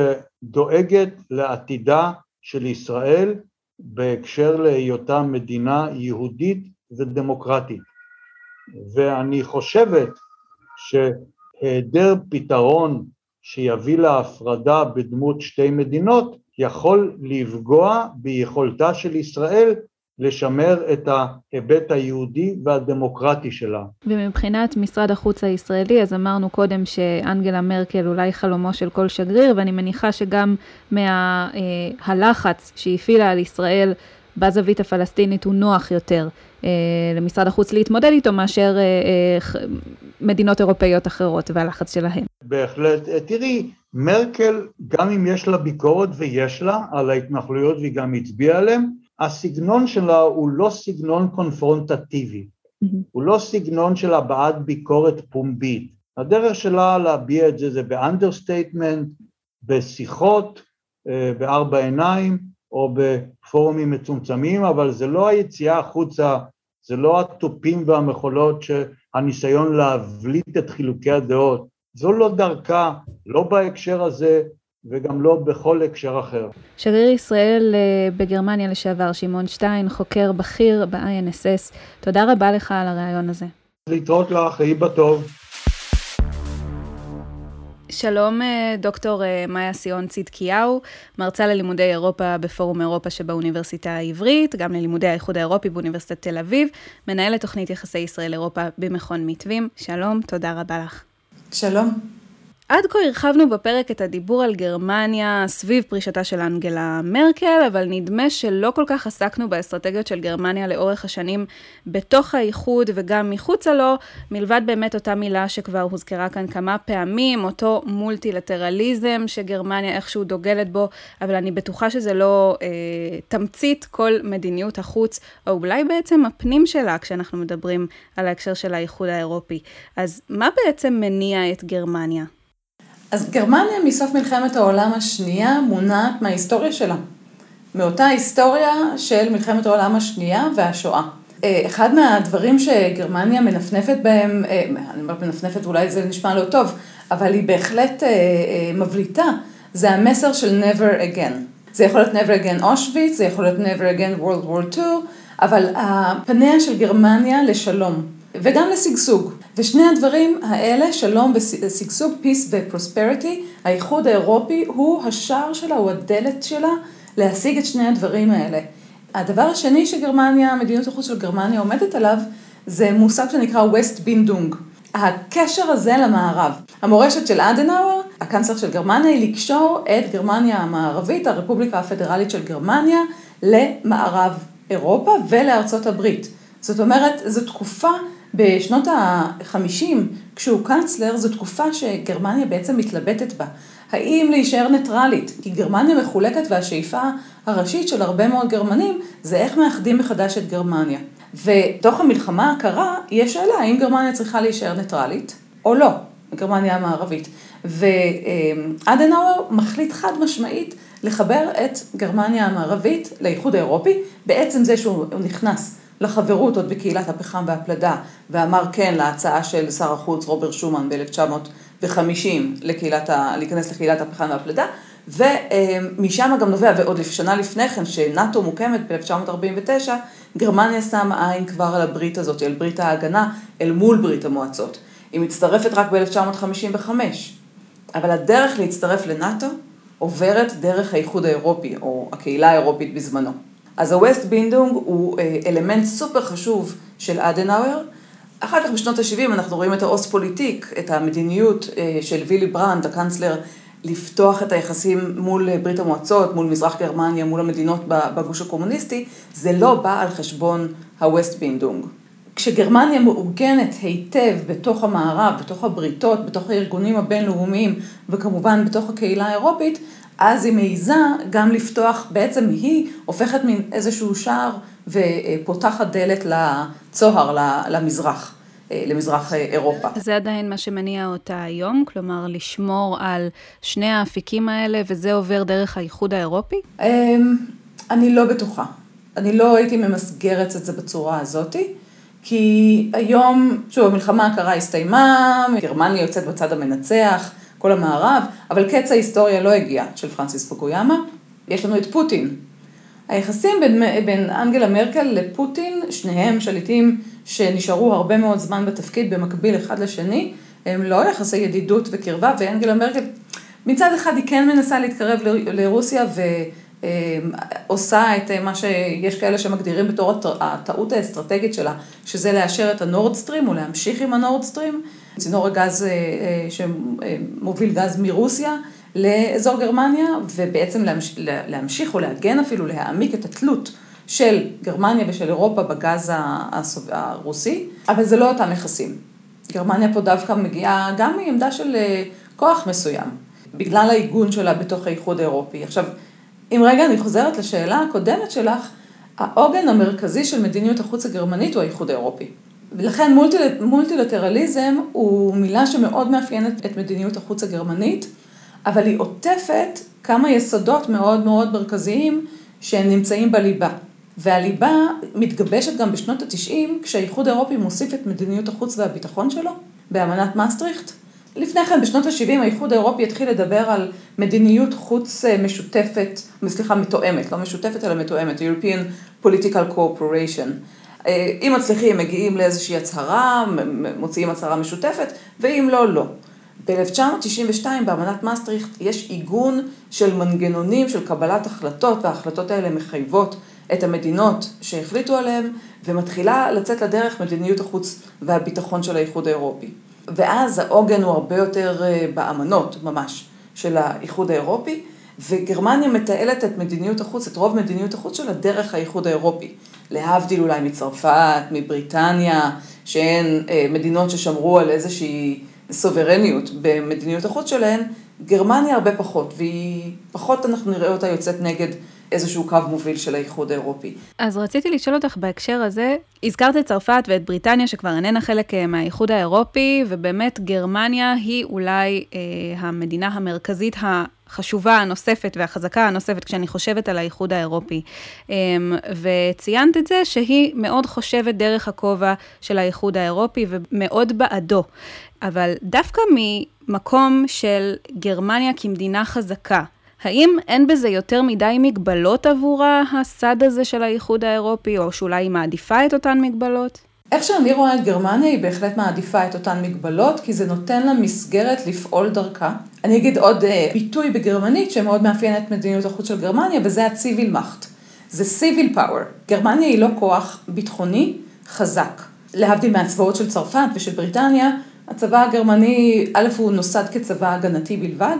S3: דואגת לעתידה של ישראל בהקשר להיותה מדינה יהודית ודמוקרטית. ואני חושבת שהיעדר פתרון שיביא להפרדה בדמות שתי מדינות יכול לפגוע ביכולתה של ישראל לשמר את ההיבט היהודי והדמוקרטי שלה.
S2: ומבחינת משרד החוץ הישראלי, אז אמרנו קודם שאנגלה מרקל אולי חלומו של כל שגריר, ואני מניחה שגם מהלחץ שהפעילה על ישראל בזווית הפלסטינית הוא נוח יותר אה, למשרד החוץ להתמודד איתו מאשר אה, אה, מדינות אירופאיות אחרות והלחץ שלהן.
S3: בהחלט. תראי, מרקל, גם אם יש לה ביקורת ויש לה על ההתנחלויות והיא גם הצביעה עליהן, הסגנון שלה הוא לא סגנון קונפרונטטיבי, mm-hmm. הוא לא סגנון של הבעת ביקורת פומבית. הדרך שלה להביע את זה זה ב understatement, בשיחות, בארבע עיניים, או בפורומים מצומצמים, אבל זה לא היציאה החוצה, זה לא התופים והמחולות שהניסיון להבליט את חילוקי הדעות, זו לא דרכה, לא בהקשר הזה וגם לא בכל הקשר אחר.
S2: שגריר ישראל אה, בגרמניה לשעבר, שמעון שטיין, חוקר בכיר ב-INSS, תודה רבה לך על הרעיון הזה.
S3: להתראות לך, יהי בטוב.
S2: שלום אה, דוקטור אה, מאיה סיון צדקיהו, מרצה ללימודי אירופה בפורום אירופה שבאוניברסיטה העברית, גם ללימודי האיחוד האירופי באוניברסיטת תל אביב, מנהלת תוכנית יחסי ישראל-אירופה במכון מתווים. שלום, תודה רבה לך.
S4: שלום.
S2: עד כה הרחבנו בפרק את הדיבור על גרמניה סביב פרישתה של אנגלה מרקל, אבל נדמה שלא כל כך עסקנו באסטרטגיות של גרמניה לאורך השנים בתוך האיחוד וגם מחוצה לו, מלבד באמת אותה מילה שכבר הוזכרה כאן כמה פעמים, אותו מולטילטרליזם שגרמניה איכשהו דוגלת בו, אבל אני בטוחה שזה לא אה, תמצית כל מדיניות החוץ, או אולי בעצם הפנים שלה כשאנחנו מדברים על ההקשר של האיחוד האירופי. אז מה בעצם מניע את גרמניה?
S4: אז גרמניה מסוף מלחמת העולם השנייה מונעת מההיסטוריה שלה. מאותה היסטוריה של מלחמת העולם השנייה והשואה. אה, אחד מהדברים שגרמניה מנפנפת בהם, אה, אני אומרת מנפנפת אולי זה נשמע לא טוב, אבל היא בהחלט אה, מבליטה, זה המסר של never again. זה יכול להיות never again אושוויץ, זה יכול להיות never again World War II, אבל פניה של גרמניה לשלום וגם לשגשוג. ושני הדברים האלה, שלום ושגשוג, peace ופרוספריטי, האיחוד האירופי הוא השער שלה, הוא הדלת שלה להשיג את שני הדברים האלה. הדבר השני שגרמניה, מדיניות החוץ של גרמניה עומדת עליו, זה מושג שנקרא West בינדונג. הקשר הזה למערב. המורשת של אדנאואר, הקנצלר של גרמניה, היא לקשור את גרמניה המערבית, הרפובליקה הפדרלית של גרמניה, למערב אירופה ולארצות הברית. זאת אומרת, זו תקופה בשנות ה-50, כשהוא קאנצלר, זו תקופה שגרמניה בעצם מתלבטת בה. האם להישאר ניטרלית? כי גרמניה מחולקת והשאיפה הראשית של הרבה מאוד גרמנים זה איך מאחדים מחדש את גרמניה. ותוך המלחמה הקרה, יש שאלה האם גרמניה צריכה להישאר ניטרלית או לא, גרמניה המערבית. ואדנאואר מחליט חד משמעית לחבר את גרמניה המערבית לאיחוד האירופי, בעצם זה שהוא נכנס לחברות עוד בקהילת הפחם והפלדה, ואמר כן להצעה של שר החוץ רוברט שומן ב-1950 להיכנס לקהילת הפחם והפלדה, ומשם גם נובע, ועוד שנה לפני כן, שנאט"ו מוקמת ב-1949, גרמניה שמה עין כבר על הברית הזאת, על ברית ההגנה, אל מול ברית המועצות. היא מצטרפת רק ב-1955, אבל הדרך להצטרף לנאט"ו עוברת דרך האיחוד האירופי, או הקהילה האירופית בזמנו. אז ה-Westbindung הוא אה, אלמנט סופר חשוב של אדנאואר. אחר כך בשנות ה-70 אנחנו רואים את ה Ostpolitik, את המדיניות אה, של וילי ברנדט, הקנצלר, לפתוח את היחסים מול ברית המועצות, מול מזרח גרמניה, מול המדינות בגוש הקומוניסטי, זה לא בא על חשבון ה-Westbindung. כשגרמניה מעוגנת היטב בתוך המערב, בתוך הבריתות, בתוך הארגונים הבינלאומיים וכמובן בתוך הקהילה האירופית, אז היא מעיזה גם לפתוח, בעצם היא הופכת מין איזשהו שער ופותחת דלת לצוהר, למזרח. למזרח אירופה.
S2: זה עדיין מה שמניע אותה היום? כלומר, לשמור על שני האפיקים האלה, וזה עובר דרך האיחוד האירופי?
S4: אמ, אני לא בטוחה. אני לא הייתי ממסגרת את זה בצורה הזאתי. כי היום, שוב, המלחמה הקרה הסתיימה, גרמניה יוצאת בצד המנצח, כל המערב, אבל קץ ההיסטוריה לא הגיע של פרנסיס פוקויאמה, יש לנו את פוטין. היחסים בין, בין אנגלה מרקל לפוטין, שניהם שליטים שנשארו הרבה מאוד זמן בתפקיד במקביל אחד לשני, הם לא יחסי ידידות וקרבה, ואנגלה מרקל מצד אחד היא כן מנסה להתקרב לרוסיה ו... אמ, עושה את מה שיש כאלה שמגדירים בתור הטעות האסטרטגית שלה, שזה לאשר את הנורדסטרים או להמשיך עם הנורדסטרים, צינור הגז אה, אה, שמוביל גז מרוסיה לאזור גרמניה, ובעצם להמשיך או להגן אפילו, להעמיק את התלות של גרמניה ושל אירופה בגז הרוסי, אבל זה לא אותם יחסים. גרמניה פה דווקא מגיעה גם מעמדה של אה, כוח מסוים, בגלל העיגון שלה בתוך האיחוד האירופי. עכשיו, אם רגע אני חוזרת לשאלה הקודמת שלך, העוגן המרכזי של מדיניות החוץ הגרמנית הוא האיחוד האירופי. ולכן מולטיל, מולטילטרליזם הוא מילה שמאוד מאפיינת את מדיניות החוץ הגרמנית, אבל היא עוטפת כמה יסודות מאוד מאוד מרכזיים שהם נמצאים בליבה. והליבה מתגבשת גם בשנות התשעים, כשהאיחוד האירופי מוסיף את מדיניות החוץ והביטחון שלו, באמנת מסטריכט, לפני כן, בשנות ה-70, האיחוד האירופי התחיל לדבר על מדיניות חוץ אה, משותפת, סליחה, מתואמת, לא משותפת אלא מתואמת, European Political Cooperation. אה, אם מצליחים, מגיעים לאיזושהי הצהרה, מוציאים הצהרה משותפת, ואם לא, לא. ב-1992 באמנת מסטריכט יש עיגון של מנגנונים של קבלת החלטות, וההחלטות האלה מחייבות את המדינות שהחליטו עליהן, ומתחילה לצאת לדרך מדיניות החוץ והביטחון של האיחוד האירופי. ואז העוגן הוא הרבה יותר אה, באמנות ממש של האיחוד האירופי, וגרמניה מתעלת את מדיניות החוץ, את רוב מדיניות החוץ שלה דרך האיחוד האירופי. להבדיל אולי מצרפת, מבריטניה, שהן אה, מדינות ששמרו על איזושהי סוברניות במדיניות החוץ שלהן, גרמניה הרבה פחות, והיא פחות אנחנו נראה אותה יוצאת נגד איזשהו קו מוביל של האיחוד האירופי.
S2: אז רציתי לשאול אותך בהקשר הזה, הזכרת את צרפת ואת בריטניה שכבר איננה חלק אה, מהאיחוד האירופי, ובאמת גרמניה היא אולי אה, המדינה המרכזית החשובה הנוספת והחזקה הנוספת כשאני חושבת על האיחוד האירופי. אה, וציינת את זה שהיא מאוד חושבת דרך הכובע של האיחוד האירופי ומאוד בעדו. אבל דווקא ממקום של גרמניה כמדינה חזקה, האם אין בזה יותר מדי מגבלות עבורה, הסד הזה של האיחוד האירופי, או שאולי היא מעדיפה את אותן מגבלות?
S4: איך שאני רואה את גרמניה, היא בהחלט מעדיפה את אותן מגבלות, כי זה נותן לה מסגרת לפעול דרכה. אני אגיד עוד uh, ביטוי בגרמנית שמאוד מאפיין את מדיניות החוץ של גרמניה, וזה הציוויל מאכט. זה סיביל פאוור. גרמניה היא לא כוח ביטחוני חזק. להבדיל מהצבאות של צרפת ושל בריטניה, הצבא הגרמני, א', הוא נוסד כצבא הגנתי בלבד,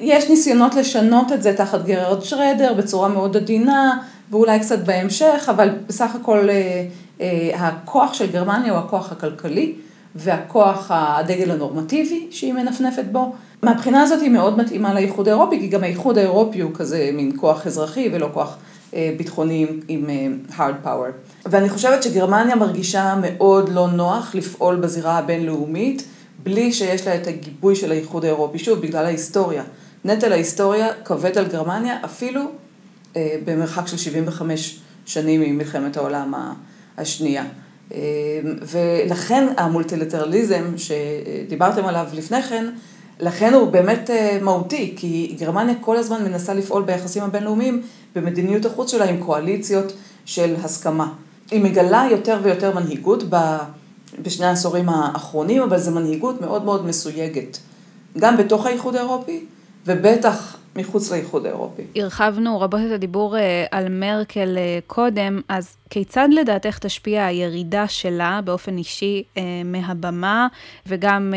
S4: יש ניסיונות לשנות את זה תחת גרד שרדר בצורה מאוד עדינה, ואולי קצת בהמשך, אבל בסך הכל אה, הכוח של גרמניה הוא הכוח הכלכלי והכוח הדגל הנורמטיבי שהיא מנפנפת בו. מהבחינה הזאת היא מאוד מתאימה לאיחוד האירופי, כי גם האיחוד האירופי הוא כזה מין כוח אזרחי ולא כוח ביטחוני עם hard power. ואני חושבת שגרמניה מרגישה מאוד לא נוח לפעול בזירה הבינלאומית, בלי שיש לה את הגיבוי של האיחוד האירופי, שוב, בגלל ההיסטוריה. נטל ההיסטוריה כבד על גרמניה, אפילו במרחק של 75 שנים ממלחמת העולם השנייה. ולכן המולטילטרליזם שדיברתם עליו לפני כן, לכן הוא באמת מהותי, כי גרמניה כל הזמן מנסה לפעול ביחסים הבינלאומיים במדיניות החוץ שלה עם קואליציות של הסכמה. היא מגלה יותר ויותר מנהיגות בשני העשורים האחרונים, אבל זו מנהיגות מאוד מאוד מסויגת, גם בתוך האיחוד האירופי ובטח מחוץ לאיחוד האירופי.
S2: הרחבנו רבות את הדיבור על מרקל קודם, אז כיצד לדעתך תשפיע הירידה שלה באופן אישי מהבמה, וגם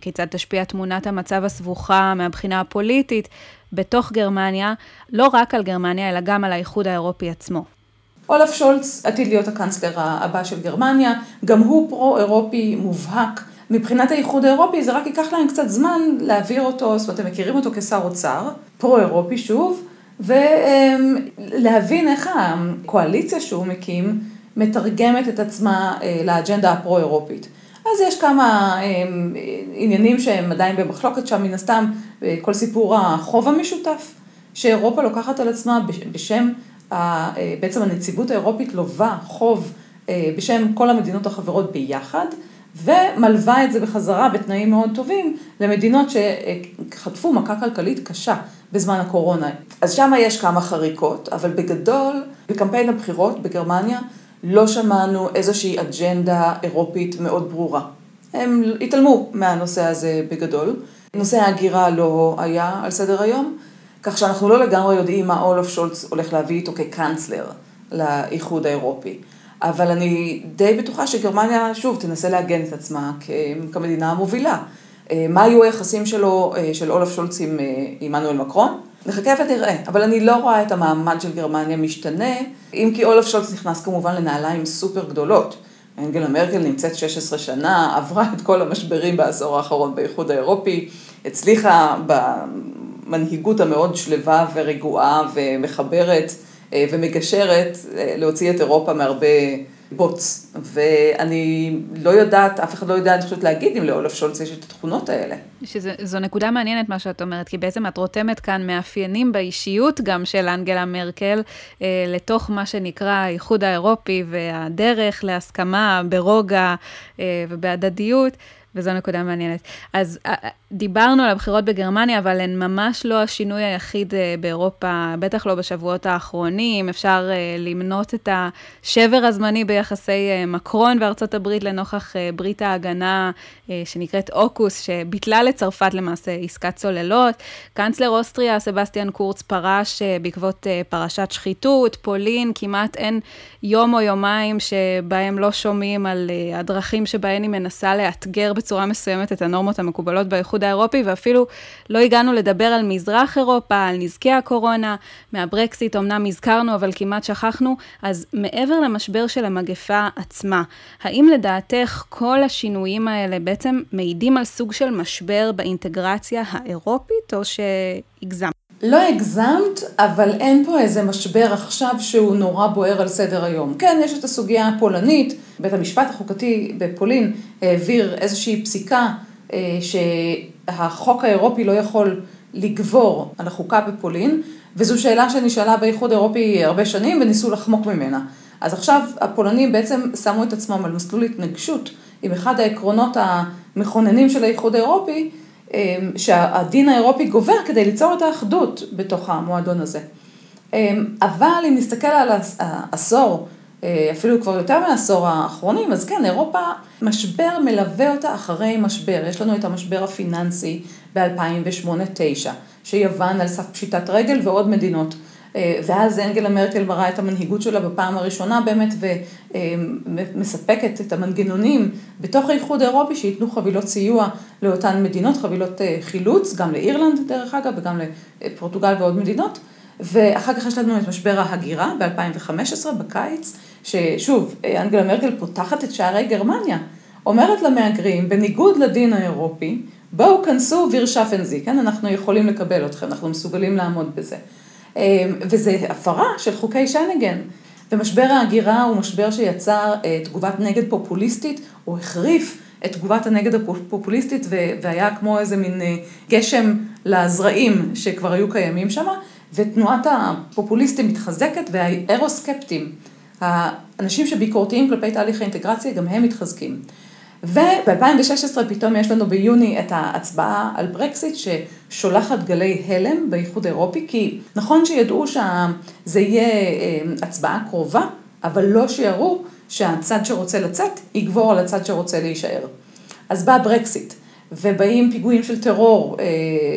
S2: כיצד תשפיע תמונת המצב הסבוכה מהבחינה הפוליטית בתוך גרמניה, לא רק על גרמניה, אלא גם על האיחוד האירופי עצמו?
S4: אולף שולץ עתיד להיות הקאנצלר הבא של גרמניה, גם הוא פרו-אירופי מובהק. מבחינת האיחוד האירופי זה רק ייקח להם קצת זמן להעביר אותו, זאת אומרת הם מכירים אותו כשר אוצר, פרו-אירופי שוב, ולהבין איך הקואליציה שהוא מקים מתרגמת את עצמה לאג'נדה הפרו-אירופית. אז יש כמה עניינים שהם עדיין במחלוקת שם, מן הסתם, כל סיפור החוב המשותף, שאירופה לוקחת על עצמה בשם, בעצם הנציבות האירופית לובה חוב בשם כל המדינות החברות ביחד, ומלווה את זה בחזרה בתנאים מאוד טובים למדינות שחטפו מכה כלכלית קשה בזמן הקורונה. אז שם יש כמה חריקות, אבל בגדול, בקמפיין הבחירות בגרמניה, לא שמענו איזושהי אג'נדה אירופית מאוד ברורה. הם התעלמו מהנושא הזה בגדול. נושא ההגירה לא היה על סדר היום, כך שאנחנו לא לגמרי יודעים מה אולף שולץ הולך להביא איתו כקאנצלר לאיחוד האירופי. אבל אני די בטוחה שגרמניה, שוב, תנסה לעגן את עצמה כמדינה המובילה. מה היו היחסים שלו, של אולף שולץ עם עמנואל מקרון? נחכה ותראה, אבל אני לא רואה את המעמד של גרמניה משתנה, אם כי אולף שולץ נכנס כמובן לנעליים סופר גדולות. אנגלה מרקל נמצאת 16 שנה, עברה את כל המשברים בעשור האחרון באיחוד האירופי, הצליחה במנהיגות המאוד שלווה ורגועה ומחברת ומגשרת להוציא את אירופה מהרבה בוץ. ואני לא יודעת, אף אחד לא יודע, אני חושבת להגיד אם לאולף שולץ יש את התכונות האלה.
S2: שזו נקודה מעניינת מה שאת אומרת, כי בעצם את רותמת כאן מאפיינים באישיות גם של אנגלה מרקל, לתוך מה שנקרא האיחוד האירופי והדרך להסכמה ברוגע ובהדדיות. וזו נקודה מעניינת. אז דיברנו על הבחירות בגרמניה, אבל הן ממש לא השינוי היחיד באירופה, בטח לא בשבועות האחרונים. אפשר למנות את השבר הזמני ביחסי מקרון וארצות הברית לנוכח ברית ההגנה שנקראת אוקוס, שביטלה לצרפת למעשה עסקת צוללות. קאנצלר אוסטריה, סבסטיאן קורץ, פרש בעקבות פרשת שחיתות, פולין, כמעט אין יום או יומיים שבהם לא שומעים על הדרכים שבהן היא מנסה לאתגר בצורה מסוימת את הנורמות המקובלות באיחוד האירופי, ואפילו לא הגענו לדבר על מזרח אירופה, על נזקי הקורונה, מהברקסיט אמנם הזכרנו, אבל כמעט שכחנו, אז מעבר למשבר של המגפה עצמה, האם לדעתך כל השינויים האלה בעצם מעידים על סוג של משבר באינטגרציה האירופית, או שהגזמת?
S4: לא הגזמת, אבל אין פה איזה משבר עכשיו שהוא נורא בוער על סדר היום. כן, יש את הסוגיה הפולנית, בית המשפט החוקתי בפולין העביר איזושהי פסיקה שהחוק האירופי לא יכול לגבור על החוקה בפולין, וזו שאלה שנשאלה באיחוד האירופי הרבה שנים וניסו לחמוק ממנה. אז עכשיו הפולנים בעצם שמו את עצמם על מסלול התנגשות עם אחד העקרונות המכוננים של האיחוד האירופי, שהדין האירופי גובר כדי ליצור את האחדות בתוך המועדון הזה. אבל אם נסתכל על העשור, אפילו כבר יותר מהעשור האחרונים, אז כן, אירופה, משבר מלווה אותה אחרי משבר. יש לנו את המשבר הפיננסי ב-2008-2009, שיוון על סף פשיטת רגל ועוד מדינות. ואז אנגלה מרקל מראה את המנהיגות שלה בפעם הראשונה באמת, ומספקת את המנגנונים בתוך האיחוד האירופי, שייתנו חבילות סיוע לאותן מדינות, חבילות חילוץ, גם לאירלנד דרך אגב, וגם לפורטוגל ועוד מדינות. ואחר כך יש לנו את משבר ההגירה ב-2015, בקיץ, ששוב, אנגלה מרקל פותחת את שערי גרמניה, אומרת למהגרים, בניגוד לדין האירופי, בואו כנסו וירשפנזי, כן, אנחנו יכולים לקבל אתכם, אנחנו מסוגלים לעמוד בזה. וזה הפרה של חוקי שנגן. ומשבר ההגירה הוא משבר שיצר אה, תגובת נגד פופוליסטית, הוא החריף את תגובת הנגד הפופוליסטית והיה כמו איזה מין אה, גשם לזרעים שכבר היו קיימים שם, ותנועת הפופוליסטים מתחזקת והאירוסקפטים, האנשים שביקורתיים כלפי תהליך האינטגרציה, גם הם מתחזקים. וב-2016 פתאום יש לנו ביוני את ההצבעה על ברקסיט ששולחת גלי הלם באיחוד האירופי, כי נכון שידעו שזה יהיה אה, הצבעה קרובה, אבל לא שיראו שהצד שרוצה לצאת יגבור על הצד שרוצה להישאר. אז בא ברקסיט, ובאים פיגועים של טרור אה,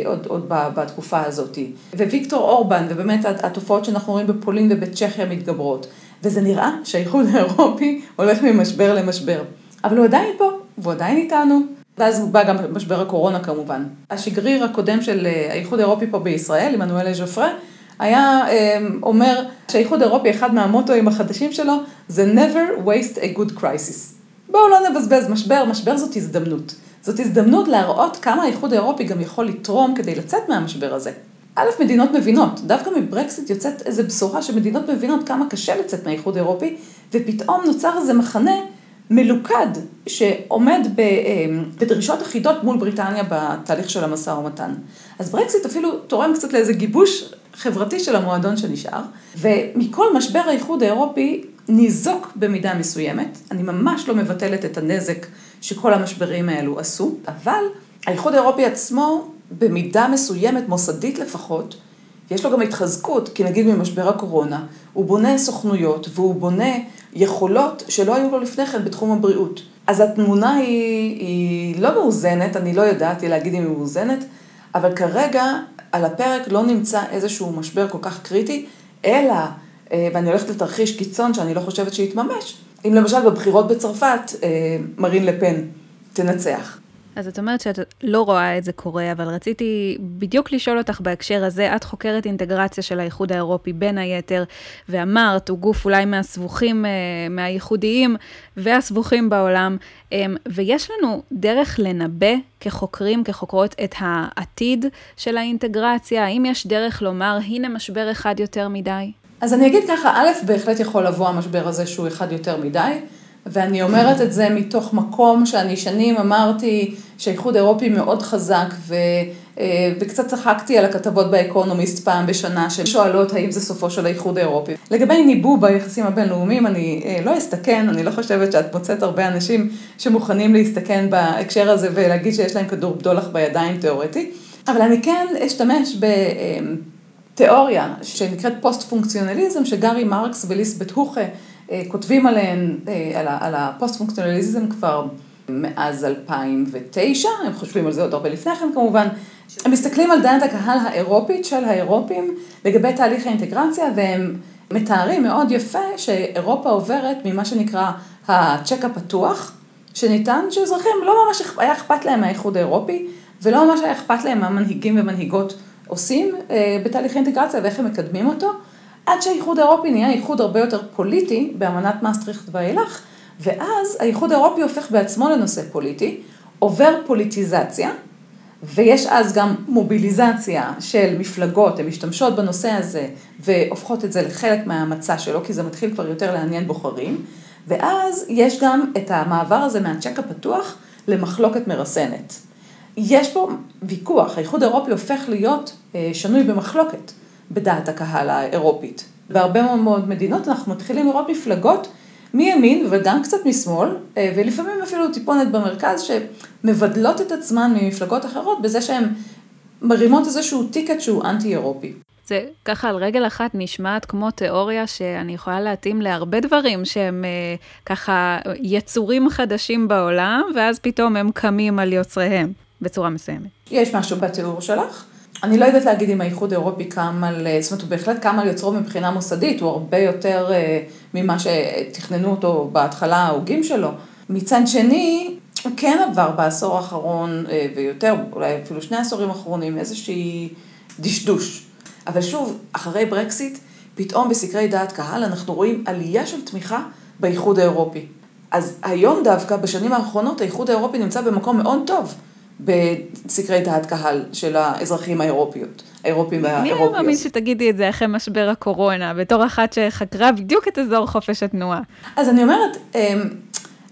S4: עוד, עוד בתקופה הזאת, וויקטור אורבן, ובאמת התופעות שאנחנו רואים בפולין ובצ'כיה מתגברות, וזה נראה שהאיחוד האירופי הולך ממשבר למשבר. אבל הוא עדיין פה, והוא עדיין איתנו. ואז בא גם משבר הקורונה כמובן. השגריר הקודם של אה, האיחוד האירופי פה בישראל, עמנואל ז'ופרה, היה אה, אומר שהאיחוד האירופי, אחד מהמוטואים החדשים שלו, זה never waste a good crisis. בואו לא נבזבז משבר, משבר זאת הזדמנות. זאת הזדמנות להראות כמה האיחוד האירופי גם יכול לתרום כדי לצאת מהמשבר הזה. א', מדינות מבינות, דווקא מברקסיט יוצאת איזו בשורה שמדינות מבינות כמה קשה לצאת מהאיחוד האירופי, ופתאום נוצר איזה מחנה מלוכד שעומד אמ, בדרישות אחידות מול בריטניה בתהליך של המשא ומתן. אז ברקסיט אפילו תורם קצת לאיזה גיבוש חברתי של המועדון שנשאר, ומכל משבר האיחוד האירופי ניזוק במידה מסוימת, אני ממש לא מבטלת את הנזק שכל המשברים האלו עשו, אבל האיחוד האירופי עצמו, במידה מסוימת, מוסדית לפחות, יש לו גם התחזקות, כי נגיד ממשבר הקורונה, הוא בונה סוכנויות והוא בונה יכולות שלא היו לו לפני כן בתחום הבריאות. אז התמונה היא, היא לא מאוזנת, אני לא יודעת להגיד אם היא מאוזנת, אבל כרגע על הפרק לא נמצא איזשהו משבר כל כך קריטי, אלא, ואני הולכת לתרחיש קיצון שאני לא חושבת שיתממש, אם למשל בבחירות בצרפת אה, מרין לפן תנצח.
S2: אז את אומרת שאת לא רואה את זה קורה, אבל רציתי בדיוק לשאול אותך בהקשר הזה, את חוקרת אינטגרציה של האיחוד האירופי בין היתר, ואמרת, הוא גוף אולי מהסבוכים, אה, מהייחודיים והסבוכים בעולם, אמ, ויש לנו דרך לנבא כחוקרים, כחוקרות, את העתיד של האינטגרציה? האם יש דרך לומר, הנה משבר אחד יותר מדי?
S4: אז אני אגיד ככה, א', בהחלט יכול לבוא המשבר הזה שהוא אחד יותר מדי. ואני אומרת את זה מתוך מקום שאני שנים אמרתי שהאיחוד האירופי מאוד חזק ו, אה, וקצת צחקתי על הכתבות באקונומיסט פעם בשנה ששואלות האם זה סופו של האיחוד האירופי. לגבי ניבוא ביחסים הבינלאומיים אני אה, לא אסתכן, אני לא חושבת שאת מוצאת הרבה אנשים שמוכנים להסתכן בהקשר הזה ולהגיד שיש להם כדור בדולח בידיים תיאורטי, אבל אני כן אשתמש ב... תיאוריה שנקראת פוסט-פונקציונליזם, שגארי מרקס וליסבט הוכה אה, כותבים עליהן, אה, על הפוסט-פונקציונליזם כבר מאז 2009, הם חושבים על זה עוד הרבה לפני כן כמובן, הם מסתכלים על דעת הקהל האירופית של האירופים לגבי תהליך האינטגרציה והם מתארים מאוד יפה שאירופה עוברת ממה שנקרא הצ'ק הפתוח, שניתן שאזרחים לא ממש היה אכפת להם מהאיחוד האירופי ולא ממש היה אכפת להם מה מנהיגים ומנהיגות עושים אה, בתהליך האינטגרציה ואיך הם מקדמים אותו. עד שהאיחוד האירופי נהיה איחוד הרבה יותר פוליטי באמנת מאסטריכט ואילך, ואז האיחוד האירופי הופך בעצמו לנושא פוליטי, עובר פוליטיזציה, ויש אז גם מוביליזציה של מפלגות, הן משתמשות בנושא הזה והופכות את זה לחלק מהמצע שלו, כי זה מתחיל כבר יותר לעניין בוחרים, ואז יש גם את המעבר הזה מהצ'ק הפתוח למחלוקת מרסנת. יש פה ויכוח, האיחוד האירופי הופך להיות אה, שנוי במחלוקת. בדעת הקהל האירופית. בהרבה מאוד מדינות אנחנו מתחילים לראות מפלגות מימין וגם קצת משמאל, אה, ולפעמים אפילו טיפונת במרכז, שמבדלות את עצמן ממפלגות אחרות בזה שהן מרימות איזשהו טיקט שהוא אנטי-אירופי.
S2: זה ככה על רגל אחת נשמעת כמו תיאוריה שאני יכולה להתאים להרבה דברים שהם אה, ככה יצורים חדשים בעולם, ואז פתאום הם קמים על יוצריהם בצורה מסוימת.
S4: יש משהו בתיאור שלך. אני לא יודעת להגיד אם האיחוד האירופי קם על, זאת אומרת, הוא בהחלט קם על יוצרו מבחינה מוסדית, הוא הרבה יותר אה, ממה שתכננו אותו בהתחלה ההוגים שלו. מצד שני, הוא כן עבר בעשור האחרון, אה, ויותר, אולי אפילו שני עשורים האחרונים, איזושהי דשדוש. אבל שוב, אחרי ברקסיט, פתאום בסקרי דעת קהל אנחנו רואים עלייה של תמיכה באיחוד האירופי. אז היום דווקא, בשנים האחרונות, האיחוד האירופי נמצא במקום מאוד טוב בסקרי דעת קהל של האזרחים האירופיות, האירופים והאירופיות.
S2: מי היה מאמין שתגידי את זה אחרי משבר הקורונה, בתור אחת שחקרה בדיוק את אזור חופש התנועה?
S4: אז אני אומרת, אמ,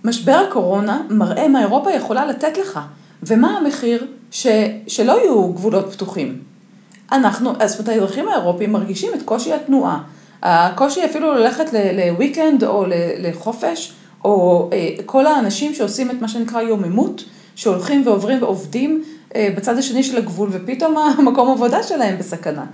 S4: משבר הקורונה מראה מה אירופה יכולה לתת לך, ומה המחיר ש, שלא יהיו גבולות פתוחים. אנחנו, זאת אומרת, האזרחים האירופים מרגישים את קושי התנועה. הקושי אפילו ללכת לוויקנד או לחופש, או אה, כל האנשים שעושים את מה שנקרא יוממות, שהולכים ועוברים ועובדים אה, בצד השני של הגבול, ופתאום המקום עבודה שלהם בסכנה.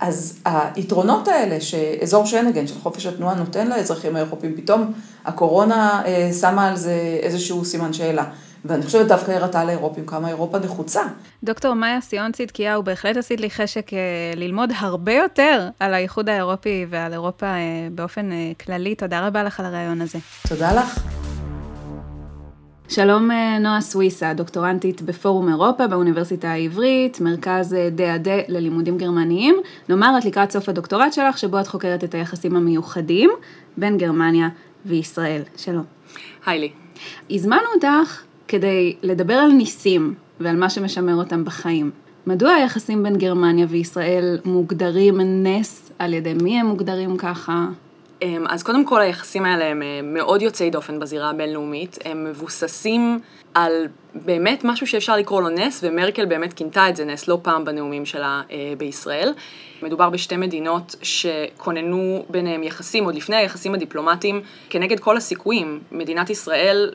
S4: אז היתרונות האלה שאזור שנגן של חופש התנועה נותן לאזרחים האירופים, פתאום הקורונה אה, שמה על זה איזשהו סימן שאלה. ואני חושבת דווקא הראתה לאירופים כמה אירופה נחוצה.
S2: דוקטור מאיה סיון צדקיהו, בהחלט עשית לי חשק אה, ללמוד הרבה יותר על האיחוד האירופי ועל אירופה באופן כללי. תודה רבה לך על הרעיון הזה.
S4: תודה לך.
S2: שלום נועה סוויסה, דוקטורנטית בפורום אירופה באוניברסיטה העברית, מרכז דה דה ללימודים גרמניים. נאמר את לקראת סוף הדוקטורט שלך, שבו את חוקרת את היחסים המיוחדים בין גרמניה וישראל. שלום.
S5: היי לי.
S2: הזמנו אותך כדי לדבר על ניסים ועל מה שמשמר אותם בחיים. מדוע היחסים בין גרמניה וישראל מוגדרים נס, על ידי מי הם מוגדרים ככה?
S5: אמ, אז קודם כל היחסים האלה הם אה, מאוד יוצאי דופן בזירה הבינלאומית, הם מבוססים על באמת משהו שאפשר לקרוא לו נס, ומרקל באמת כינתה את זה נס לא פעם בנאומים שלה אה, בישראל. מדובר בשתי מדינות שכוננו ביניהם יחסים, עוד לפני היחסים הדיפלומטיים, כנגד כל הסיכויים. מדינת ישראל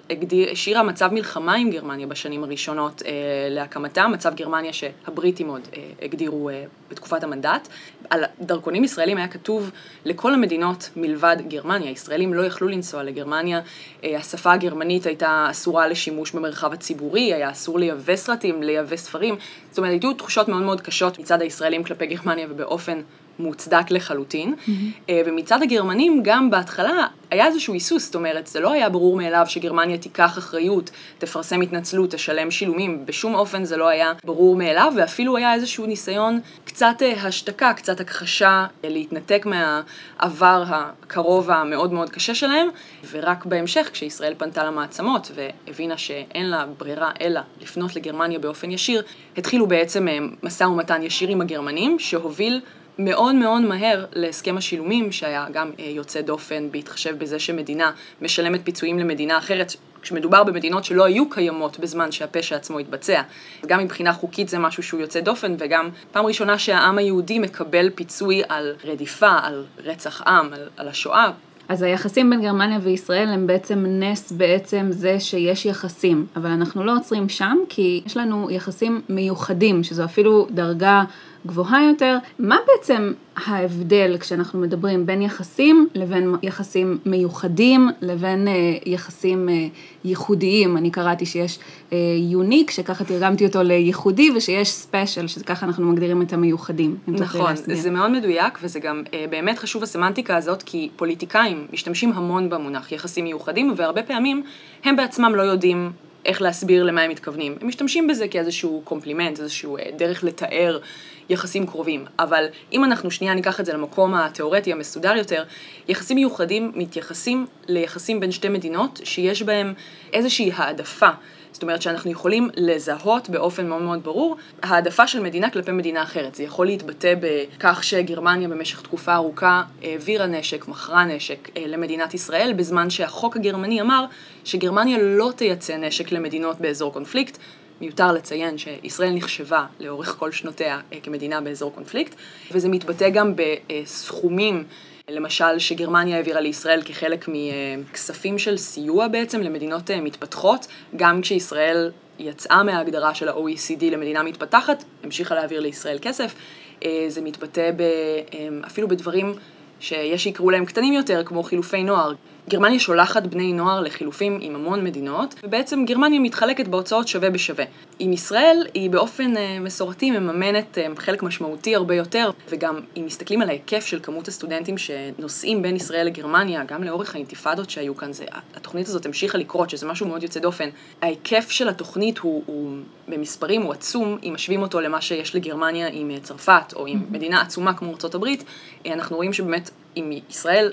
S5: השאירה מצב מלחמה עם גרמניה בשנים הראשונות אה, להקמתה, מצב גרמניה שהבריטים עוד הגדירו בתקופת המנדט. על דרכונים ישראלים היה כתוב לכל המדינות מלבד גרמניה, ישראלים לא יכלו לנסוע לגרמניה, אה, השפה הגרמנית הייתה אסורה לשימוש במרחב הציבורי, היה אסור לייבא סרטים, לייבא ספרים, זאת אומרת, היו תחושות מאוד מאוד קשות מצד הישראלים כלפי גרמניה ובאופן מוצדק לחלוטין. Mm-hmm. ומצד הגרמנים, גם בהתחלה היה איזשהו היסוס, זאת אומרת, זה לא היה ברור מאליו שגרמניה תיקח אחריות, תפרסם התנצלות, תשלם שילומים, בשום אופן זה לא היה ברור מאליו, ואפילו היה איזשהו ניסיון קצת אה, השתקה, קצת הכחשה, אה, להתנתק מהעבר הקרוב המאוד מאוד קשה שלהם, ורק בהמשך, כשישראל פנתה למעצמות והבינה שאין לה ברירה אלא לפנות לגרמניה באופן ישיר, התחילו בעצם משא ומתן ישיר עם הגרמנים, שהוביל מאוד מאוד מהר להסכם השילומים, שהיה גם אה, יוצא דופן בהתחשב בזה שמדינה משלמת פיצויים למדינה אחרת, כשמדובר במדינות שלא היו קיימות בזמן שהפשע עצמו התבצע. גם מבחינה חוקית זה משהו שהוא יוצא דופן, וגם פעם ראשונה שהעם היהודי מקבל פיצוי על רדיפה, על רצח עם, על, על השואה.
S2: אז היחסים בין גרמניה וישראל הם בעצם נס בעצם זה שיש יחסים, אבל אנחנו לא עוצרים שם כי יש לנו יחסים מיוחדים, שזו אפילו דרגה גבוהה יותר. מה בעצם ההבדל כשאנחנו מדברים בין יחסים לבין יחסים מיוחדים לבין אה, יחסים אה, ייחודיים? אני קראתי שיש אה, unique, שככה תרגמתי אותו לייחודי, ושיש special, שככה אנחנו מגדירים את המיוחדים.
S5: נכון, זה מאוד מדויק, וזה גם אה, באמת חשוב הסמנטיקה הזאת, כי פוליטיקאים משתמשים המון במונח יחסים מיוחדים, והרבה פעמים הם בעצמם לא יודעים איך להסביר למה הם מתכוונים. הם משתמשים בזה כאיזשהו קומפלימנט, איזשהו אה, דרך לתאר יחסים קרובים. אבל אם אנחנו שנייה ניקח את זה למקום התיאורטי המסודר יותר, יחסים מיוחדים מתייחסים ליחסים בין שתי מדינות שיש בהם איזושהי העדפה. זאת אומרת שאנחנו יכולים לזהות באופן מאוד מאוד ברור העדפה של מדינה כלפי מדינה אחרת. זה יכול להתבטא בכך שגרמניה במשך תקופה ארוכה העבירה נשק, מכרה נשק אה, למדינת ישראל, בזמן שהחוק הגרמני אמר שגרמניה לא תייצא נשק למדינות באזור קונפליקט. מיותר לציין שישראל נחשבה לאורך כל שנותיה אה, כמדינה באזור קונפליקט, וזה מתבטא גם בסכומים למשל שגרמניה העבירה לישראל כחלק מכספים של סיוע בעצם למדינות אה, מתפתחות, גם כשישראל יצאה מההגדרה של ה-OECD למדינה מתפתחת, המשיכה להעביר לישראל כסף. אה, זה מתבטא אפילו בדברים שיש שיקראו להם קטנים יותר, כמו חילופי נוער. גרמניה שולחת בני נוער לחילופים עם המון מדינות, ובעצם גרמניה מתחלקת בהוצאות שווה בשווה. עם ישראל היא באופן אה, מסורתי מממנת אה, חלק משמעותי הרבה יותר, וגם אם מסתכלים על ההיקף של כמות הסטודנטים שנוסעים בין ישראל לגרמניה, גם לאורך האינתיפאדות שהיו כאן, זה, התוכנית הזאת המשיכה לקרות, שזה משהו מאוד יוצא דופן. ההיקף של התוכנית הוא, הוא במספרים הוא עצום, אם משווים אותו למה שיש לגרמניה עם אה, צרפת, או עם mm-hmm. מדינה עצומה כמו ארה"ב, אנחנו רואים שבאמת עם ישראל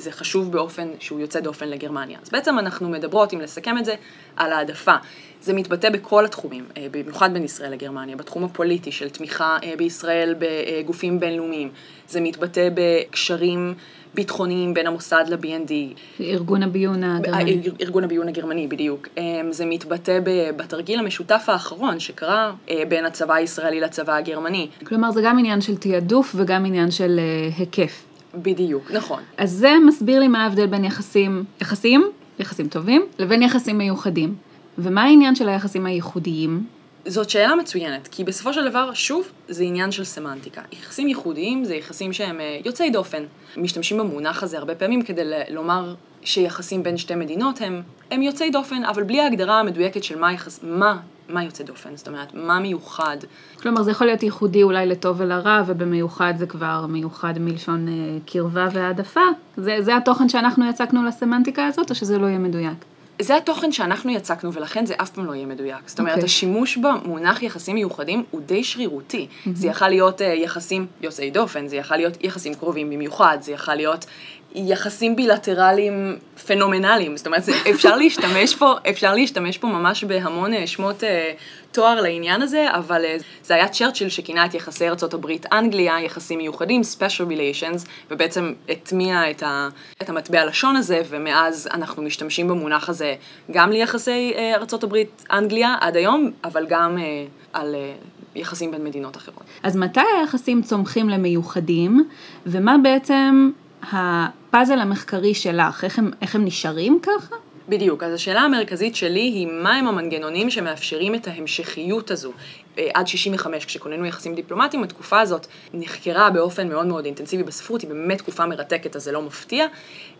S5: זה חשוב באופן שהוא יוצא דופן לגרמניה. אז בעצם אנחנו מדברות, אם לסכם את זה, על העדפה. זה מתבטא בכל התחומים, אה, במיוחד בין ישראל לגרמניה, בתחום הפוליטי של תמיכה אה, בישראל בגופים בינלאומיים, זה מתבטא בקשרים ביטחוניים בין המוסד ל-BND.
S2: ארגון הביון הגרמני.
S5: ארגון הביון הגרמני, בדיוק. אה, זה מתבטא בתרגיל המשותף האחרון שקרה בין הצבא הישראלי לצבא הגרמני.
S2: כלומר, זה גם עניין של תעדוף וגם עניין של היקף.
S5: בדיוק, נכון.
S2: אז זה מסביר לי מה ההבדל בין יחסים, יחסים, יחסים טובים, לבין יחסים מיוחדים. ומה העניין של היחסים הייחודיים?
S5: זאת שאלה מצוינת, כי בסופו של דבר, שוב, זה עניין של סמנטיקה. יחסים ייחודיים זה יחסים שהם אה, יוצאי דופן. משתמשים במונח הזה הרבה פעמים כדי לומר שיחסים בין שתי מדינות הם, הם יוצאי דופן, אבל בלי ההגדרה המדויקת של מה, יחס, מה, מה יוצא דופן, זאת אומרת, מה מיוחד.
S2: כלומר, זה יכול להיות ייחודי אולי לטוב ולרע, ובמיוחד זה כבר מיוחד מלשון אה, קרבה והעדפה. זה, זה התוכן שאנחנו יצקנו לסמנטיקה הזאת, או שזה לא יהיה מדויק?
S5: זה התוכן שאנחנו יצקנו, ולכן זה אף פעם לא יהיה מדויק. זאת אומרת, okay. אוקיי. השימוש במונח יחסים מיוחדים הוא די שרירותי. Mm-hmm. זה יכול להיות uh, יחסים יוצאי דופן, זה יכול להיות יחסים קרובים במיוחד, זה יכול להיות יחסים בילטרליים פנומנליים, זאת אומרת, אפשר להשתמש פה, אפשר להשתמש פה ממש בהמון אה, שמות אה, תואר לעניין הזה, אבל אה, זה היה צ'רצ'יל שכינה את יחסי ארצות הברית-אנגליה, יחסים מיוחדים, special relations, ובעצם הטמיע את, ה, את המטבע הלשון הזה, ומאז אנחנו משתמשים במונח הזה גם ליחסי אה, ארצות הברית-אנגליה עד היום, אבל גם אה, על... אה, יחסים בין מדינות אחרות.
S2: אז מתי היחסים צומחים למיוחדים, ומה בעצם הפאזל המחקרי שלך, איך הם, איך הם נשארים ככה?
S5: בדיוק, אז השאלה המרכזית שלי היא מהם המנגנונים שמאפשרים את ההמשכיות הזו. אה, עד 65, כשכוננו יחסים דיפלומטיים, התקופה הזאת נחקרה באופן מאוד מאוד אינטנסיבי בספרות, היא באמת תקופה מרתקת, אז זה לא מפתיע,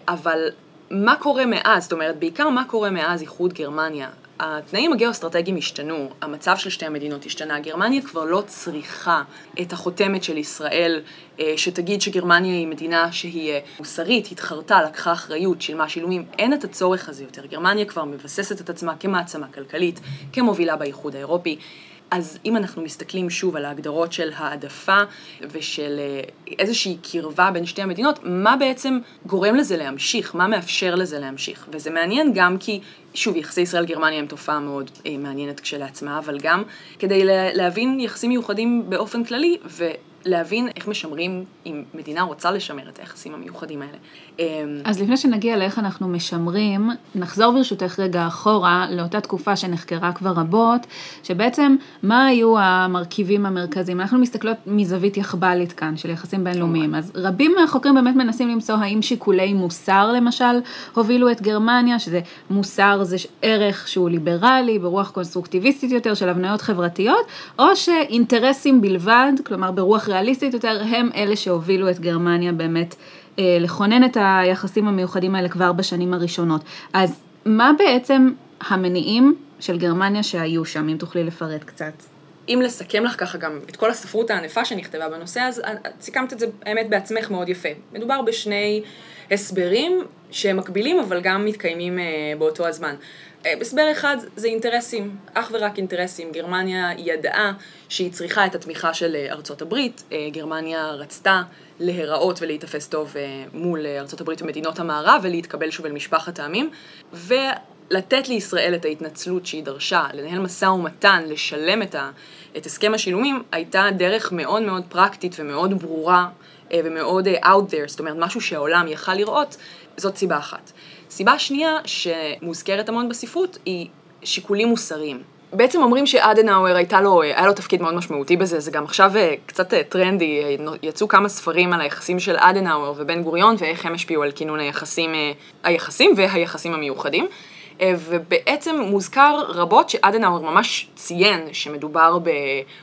S5: אבל מה קורה מאז? זאת אומרת, בעיקר מה קורה מאז איחוד גרמניה? התנאים הגיאו-אסטרטגיים השתנו, המצב של שתי המדינות השתנה, גרמניה כבר לא צריכה את החותמת של ישראל אה, שתגיד שגרמניה היא מדינה שהיא אה, מוסרית, התחרתה, לקחה אחריות, שילמה שילומים, אין את הצורך הזה יותר. גרמניה כבר מבססת את עצמה כמעצמה כלכלית, כמובילה באיחוד האירופי. אז אם אנחנו מסתכלים שוב על ההגדרות של העדפה ושל אה, איזושהי קרבה בין שתי המדינות, מה בעצם גורם לזה להמשיך? מה מאפשר לזה להמשיך? וזה מעניין גם כי, שוב, יחסי ישראל-גרמניה הם תופעה מאוד אה, מעניינת כשלעצמה, אבל גם כדי להבין יחסים מיוחדים באופן כללי, ו... להבין איך משמרים, אם מדינה רוצה לשמר את היחסים המיוחדים האלה.
S2: אמ, אז לפני שנגיע לאיך אנחנו משמרים, נחזור ברשותך רגע אחורה לאותה תקופה שנחקרה כבר רבות, שבעצם מה היו המרכיבים המרכזיים? אנחנו מסתכלות מזווית יחב"לית כאן, של יחסים בינלאומיים, אז רבים מהחוקרים באמת מנסים למצוא האם שיקולי מוסר למשל הובילו את גרמניה, שזה מוסר זה ערך שהוא ליברלי, ברוח קונסטרוקטיביסטית יותר של הבניות חברתיות, או שאינטרסים בלבד, כלומר ברוח ריאליסטית יותר, הם אלה שהובילו את גרמניה באמת אה, לכונן את היחסים המיוחדים האלה כבר בשנים הראשונות. אז מה בעצם המניעים של גרמניה שהיו שם, אם תוכלי לפרט קצת?
S5: אם לסכם לך ככה גם את כל הספרות הענפה שנכתבה בנושא, אז אה, סיכמת את זה האמת בעצמך מאוד יפה. מדובר בשני הסברים שהם מקבילים אבל גם מתקיימים אה, באותו הזמן. אה, הסבר אחד זה אינטרסים, אך ורק אינטרסים. גרמניה ידעה שהיא צריכה את התמיכה של אה, ארצות הברית, אה, גרמניה רצתה להיראות ולהיתפס טוב מול ארצות הברית ומדינות המערב ולהתקבל שוב אל משפחת העמים, ולתת לישראל את ההתנצלות שהיא דרשה, לנהל משא ומתן, לשלם את, ה, את הסכם השילומים, הייתה דרך מאוד מאוד פרקטית ומאוד ברורה ומאוד out there, זאת אומרת משהו שהעולם יכל לראות, זאת סיבה אחת. סיבה שנייה שמוזכרת המון בספרות היא שיקולים מוסריים. בעצם אומרים שאדנאואר הייתה לו, היה לו תפקיד מאוד משמעותי בזה, זה גם עכשיו אה, קצת אה, טרנדי, אה, יצאו כמה ספרים על היחסים של אדנאואר ובן גוריון ואיך הם השפיעו על כינון היחסים, היחסים והיחסים המיוחדים. אה, ובעצם מוזכר רבות שאדנאואר ממש ציין שמדובר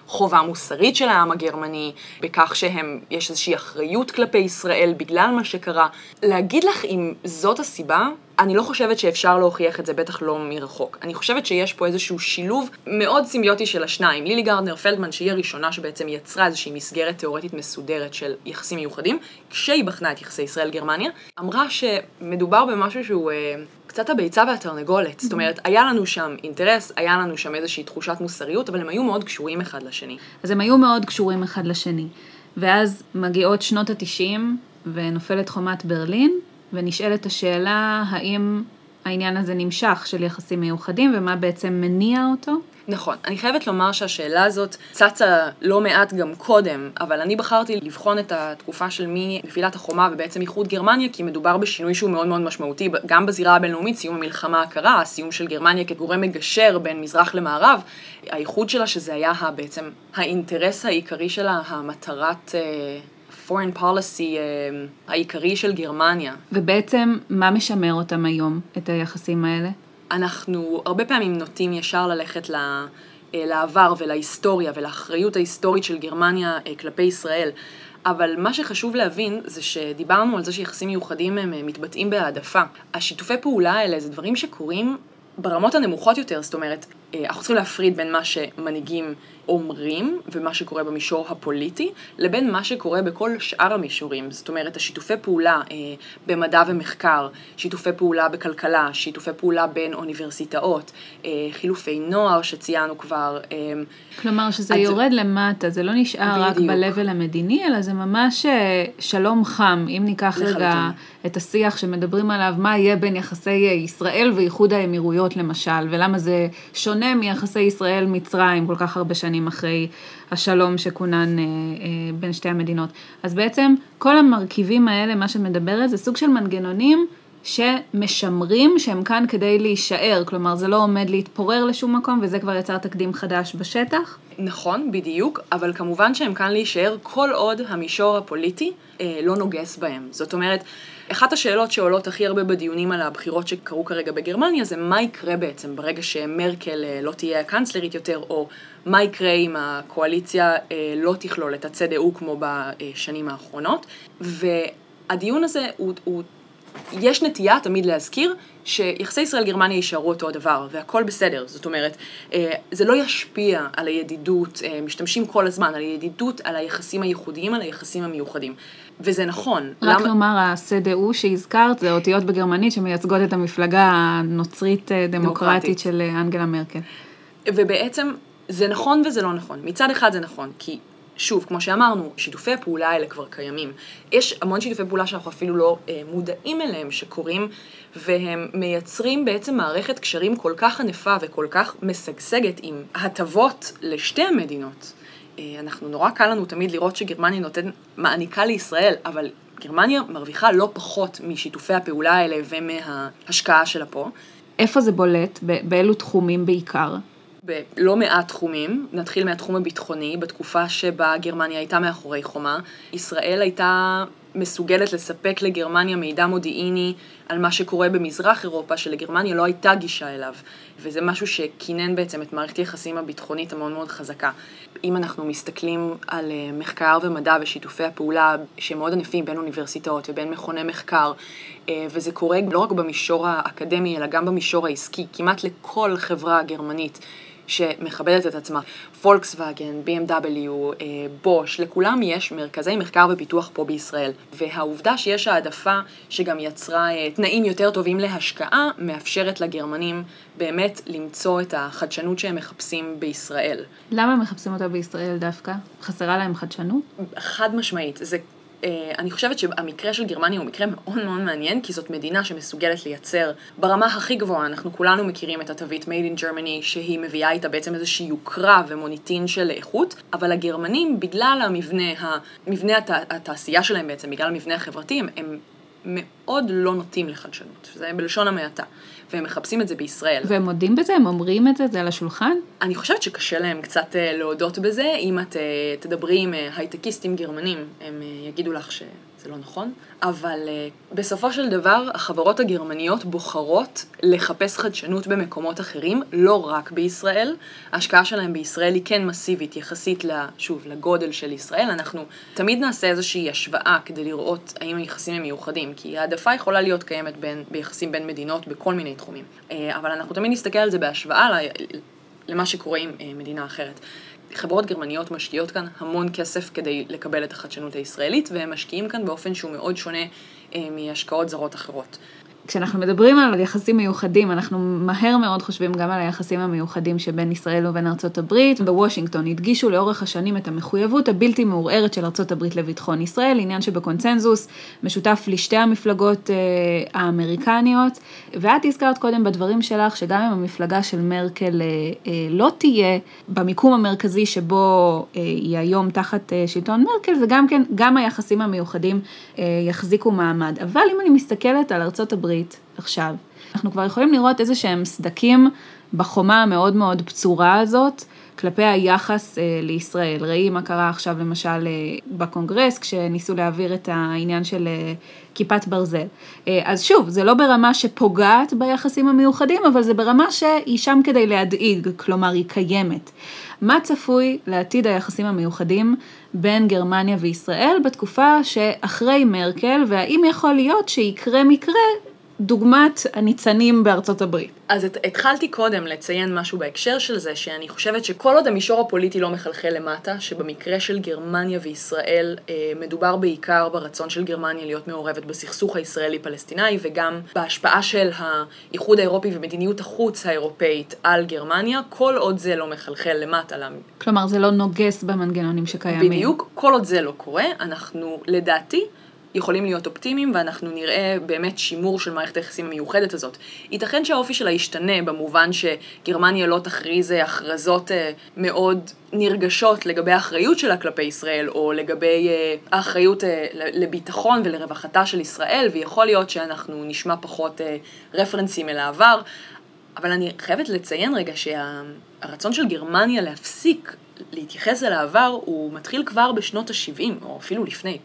S5: בחובה מוסרית של העם הגרמני, בכך שיש איזושהי אחריות כלפי ישראל בגלל מה שקרה. להגיד לך אם זאת הסיבה, אני לא חושבת שאפשר להוכיח את זה, בטח לא מרחוק. אני חושבת שיש פה איזשהו שילוב מאוד סימביוטי של השניים. לילי גרדנר פלדמן, שהיא הראשונה שבעצם יצרה איזושהי מסגרת תיאורטית מסודרת של יחסים מיוחדים, כשהיא בחנה את יחסי ישראל-גרמניה, אמרה שמדובר במשהו שהוא... אה, קצת הביצה והתרנגולת, זאת אומרת, היה לנו שם אינטרס, היה לנו שם איזושהי תחושת מוסריות, אבל הם היו מאוד קשורים אחד לשני.
S2: אז הם היו מאוד קשורים אחד לשני. ואז מגיעות שנות התשעים, ונופלת חומת ברלין, ונשאלת השאלה האם העניין הזה נמשך של יחסים מיוחדים ומה בעצם מניע אותו.
S5: נכון. אני חייבת לומר שהשאלה הזאת צצה לא מעט גם קודם, אבל אני בחרתי לבחון את התקופה של מנפילת החומה ובעצם איחוד גרמניה, כי מדובר בשינוי שהוא מאוד מאוד משמעותי, גם בזירה הבינלאומית, סיום המלחמה הקרה, הסיום של גרמניה כגורם מגשר בין מזרח למערב, האיחוד שלה שזה היה בעצם האינטרס העיקרי שלה, המטרת... אה, foreign policy uh, העיקרי של גרמניה.
S2: ובעצם, מה משמר אותם היום, את היחסים האלה?
S5: אנחנו הרבה פעמים נוטים ישר ללכת ל... אה, לעבר ולהיסטוריה ולאחריות ההיסטורית של גרמניה אה, כלפי ישראל. אבל מה שחשוב להבין זה שדיברנו על זה שיחסים מיוחדים הם מתבטאים בהעדפה. השיתופי פעולה האלה זה דברים שקורים ברמות הנמוכות יותר, זאת אומרת, אנחנו צריכים להפריד בין מה שמנהיגים אומרים ומה שקורה במישור הפוליטי, לבין מה שקורה בכל שאר המישורים. זאת אומרת, השיתופי פעולה אה, במדע ומחקר, שיתופי פעולה בכלכלה, שיתופי פעולה בין אוניברסיטאות, אה, חילופי נוער שציינו כבר. אה,
S2: כלומר, שזה את... יורד למטה, זה לא נשאר בדיוק. רק ב-level המדיני, אלא זה ממש אה, שלום חם. אם ניקח לחלוטין. רגע את השיח שמדברים עליו, מה יהיה בין יחסי ישראל ואיחוד האמירויות למשל, ולמה זה שונה מיחסי ישראל-מצרים כל כך הרבה שנים. שנים אחרי השלום שכונן אה, אה, בין שתי המדינות. אז בעצם כל המרכיבים האלה, מה שמדברת, זה סוג של מנגנונים שמשמרים שהם כאן כדי להישאר, כלומר זה לא עומד להתפורר לשום מקום וזה כבר יצר תקדים חדש בשטח.
S5: נכון, בדיוק, אבל כמובן שהם כאן להישאר כל עוד המישור הפוליטי אה, לא נוגס בהם. זאת אומרת, אחת השאלות שעולות הכי הרבה בדיונים על הבחירות שקרו כרגע בגרמניה זה מה יקרה בעצם ברגע שמרקל אה, לא תהיה הקאנצלרית יותר, או מה יקרה אם הקואליציה אה, לא תכלול את הצד"ו כמו בשנים האחרונות. והדיון הזה הוא, הוא יש נטייה תמיד להזכיר שיחסי ישראל-גרמניה יישארו אותו הדבר, והכל בסדר. זאת אומרת, אה, זה לא ישפיע על הידידות, משתמשים כל הזמן על הידידות, על היחסים הייחודיים, על היחסים המיוחדים. וזה נכון.
S2: רק למה... לומר, ה-CDU שהזכרת, זה אותיות בגרמנית שמייצגות את המפלגה הנוצרית-דמוקרטית של אה, אנגלה מרקל.
S5: ובעצם זה נכון וזה לא נכון. מצד אחד זה נכון, כי שוב, כמו שאמרנו, שיתופי הפעולה האלה כבר קיימים. יש המון שיתופי פעולה שאנחנו אפילו לא אה, מודעים אליהם שקורים, והם מייצרים בעצם מערכת קשרים כל כך ענפה וכל כך משגשגת עם הטבות לשתי המדינות. אה, אנחנו, נורא קל לנו תמיד לראות שגרמניה נותנת, מעניקה לישראל, אבל גרמניה מרוויחה לא פחות משיתופי הפעולה האלה ומההשקעה שלה פה.
S2: איפה זה בולט? באילו תחומים בעיקר?
S5: בלא מעט תחומים, נתחיל מהתחום הביטחוני, בתקופה שבה גרמניה הייתה מאחורי חומה, ישראל הייתה מסוגלת לספק לגרמניה מידע מודיעיני על מה שקורה במזרח אירופה, שלגרמניה לא הייתה גישה אליו, וזה משהו שכינן בעצם את מערכת היחסים הביטחונית המאוד מאוד חזקה. אם אנחנו מסתכלים על אה, מחקר ומדע ושיתופי הפעולה שהם מאוד ענפים בין אוניברסיטאות ובין מכוני מחקר, אה, וזה קורה לא רק במישור האקדמי, אלא גם במישור העסקי, כמעט לכל חברה גרמנית שמכבדת את עצמה. פולקסווגן, BMW, בוש, לכולם יש מרכזי מחקר ופיתוח פה בישראל. והעובדה שיש העדפה שגם יצרה אה, תנאים יותר טובים להשקעה, מאפשרת לגרמנים באמת למצוא את החדשנות שהם מחפשים בישראל.
S2: למה הם מחפשים אותה בישראל דווקא? חסרה להם חדשנות?
S5: חד משמעית. זה אה, אני חושבת שהמקרה של גרמניה הוא מקרה מאוד מאוד מעניין, כי זאת מדינה שמסוגלת לייצר ברמה הכי גבוהה, אנחנו כולנו מכירים את התווית Made in Germany, שהיא מביאה איתה בעצם איזושהי יוקרה ומוניטין של איכות, אבל הגרמנים, בגלל המבנה, המבנה הת, התעשייה שלהם בעצם, בגלל המבנה החברתי, הם, הם מאוד לא נוטים לחדשנות, זה בלשון המעטה. והם מחפשים את זה בישראל.
S2: והם מודים בזה? הם אומרים את זה? זה על השולחן?
S5: אני חושבת שקשה להם קצת אה, להודות בזה. אם את אה, תדברי עם אה, הייטקיסטים גרמנים, הם יגידו לך ש... זה לא נכון, אבל uh, בסופו של דבר החברות הגרמניות בוחרות לחפש חדשנות במקומות אחרים, לא רק בישראל. ההשקעה שלהם בישראל היא כן מסיבית יחסית, שוב, לגודל של ישראל. אנחנו תמיד נעשה איזושהי השוואה כדי לראות האם היחסים הם מיוחדים, כי העדפה יכולה להיות קיימת בין, ביחסים בין מדינות בכל מיני תחומים. Uh, אבל אנחנו תמיד נסתכל על זה בהשוואה למה שקורה עם uh, מדינה אחרת. חברות גרמניות משקיעות כאן המון כסף כדי לקבל את החדשנות הישראלית, והם משקיעים כאן באופן שהוא מאוד שונה אה, מהשקעות זרות אחרות.
S2: כשאנחנו מדברים על יחסים מיוחדים, אנחנו מהר מאוד חושבים גם על היחסים המיוחדים שבין ישראל ובין ארצות הברית. בוושינגטון הדגישו לאורך השנים את המחויבות הבלתי מעורערת של ארצות הברית לביטחון ישראל, עניין שבקונצנזוס משותף לשתי המפלגות אה, האמריקניות. ואת הזכרת קודם בדברים שלך שגם אם המפלגה של מרקל אה, אה, לא תהיה במיקום המרכזי שבו אה, היא היום תחת אה, שלטון מרקל, זה גם כן, גם היחסים המיוחדים אה, יחזיקו מעמד. אבל אם אני מסתכלת על ארצות הברית, הברית עכשיו. אנחנו כבר יכולים לראות איזה שהם סדקים בחומה המאוד מאוד פצורה הזאת כלפי היחס אה, לישראל. ראי מה קרה עכשיו למשל אה, בקונגרס כשניסו להעביר את העניין של אה, כיפת ברזל. אז שוב, זה לא ברמה שפוגעת ביחסים המיוחדים, אבל זה ברמה שהיא שם כדי להדאיג, כלומר היא קיימת. מה צפוי לעתיד היחסים המיוחדים בין גרמניה וישראל בתקופה שאחרי מרקל, והאם יכול להיות שיקרה מקרה דוגמת הניצנים בארצות הברית.
S5: אז את, התחלתי קודם לציין משהו בהקשר של זה, שאני חושבת שכל עוד המישור הפוליטי לא מחלחל למטה, שבמקרה של גרמניה וישראל אה, מדובר בעיקר ברצון של גרמניה להיות מעורבת בסכסוך הישראלי-פלסטיני, וגם בהשפעה של האיחוד האירופי ומדיניות החוץ האירופאית על גרמניה, כל עוד זה לא מחלחל למטה. למ...
S2: כלומר, זה לא נוגס במנגנונים שקיימים.
S5: בדיוק, כל עוד זה לא קורה, אנחנו, לדעתי, יכולים להיות אופטימיים ואנחנו נראה באמת שימור של מערכת היחסים המיוחדת הזאת. ייתכן שהאופי שלה ישתנה במובן שגרמניה לא תכריז הכרזות אה, מאוד נרגשות לגבי האחריות שלה כלפי ישראל, או לגבי אה, האחריות אה, לביטחון ולרווחתה של ישראל, ויכול להיות שאנחנו נשמע פחות רפרנסים אל העבר. אבל אני חייבת לציין רגע שהרצון של גרמניה להפסיק להתייחס אל העבר הוא מתחיל כבר בשנות ה-70, או אפילו לפני.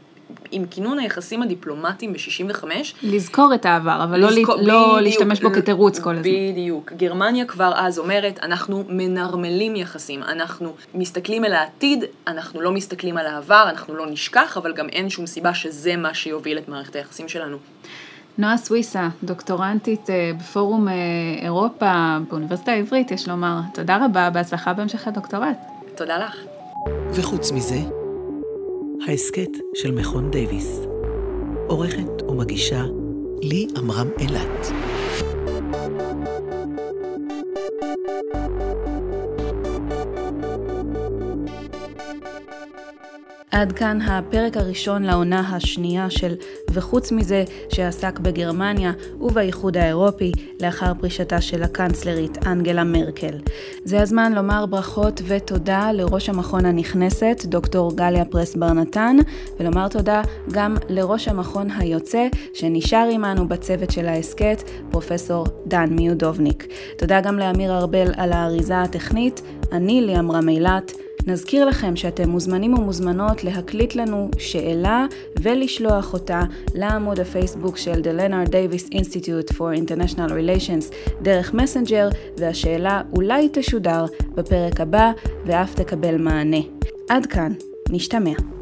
S5: עם כינון היחסים הדיפלומטיים ב-65.
S2: לזכור את העבר, אבל לא לזכור, לא, לא להשתמש בו כתירוץ כל הזמן.
S5: בדיוק. גרמניה כבר אז אומרת, אנחנו מנרמלים יחסים, אנחנו מסתכלים אל העתיד, אנחנו לא מסתכלים על העבר, אנחנו לא נשכח, אבל גם אין שום סיבה שזה מה שיוביל את מערכת היחסים שלנו.
S2: נועה סוויסה, דוקטורנטית אה, בפורום אה, אירופה באוניברסיטה העברית, יש לומר. תודה רבה, בהצלחה בהמשך הדוקטורט.
S5: תודה לך.
S1: וחוץ מזה, ההסכת של מכון דייוויס. עורכת ומגישה לי עמרם אילת.
S2: עד כאן הפרק הראשון לעונה השנייה של וחוץ מזה שעסק בגרמניה ובאיחוד האירופי לאחר פרישתה של הקנצלרית אנגלה מרקל. זה הזמן לומר ברכות ותודה לראש המכון הנכנסת, דוקטור גליה פרס בר נתן, ולומר תודה גם לראש המכון היוצא שנשאר עמנו בצוות של ההסכת, פרופסור דן מיודובניק. תודה גם לאמיר ארבל על האריזה הטכנית, אני ליאם רמילת. נזכיר לכם שאתם מוזמנים ומוזמנות להקליט לנו שאלה ולשלוח אותה לעמוד הפייסבוק של The Leonard Davis Institute for International Relations דרך מסנג'ר, והשאלה אולי תשודר בפרק הבא ואף תקבל מענה. עד כאן, נשתמע.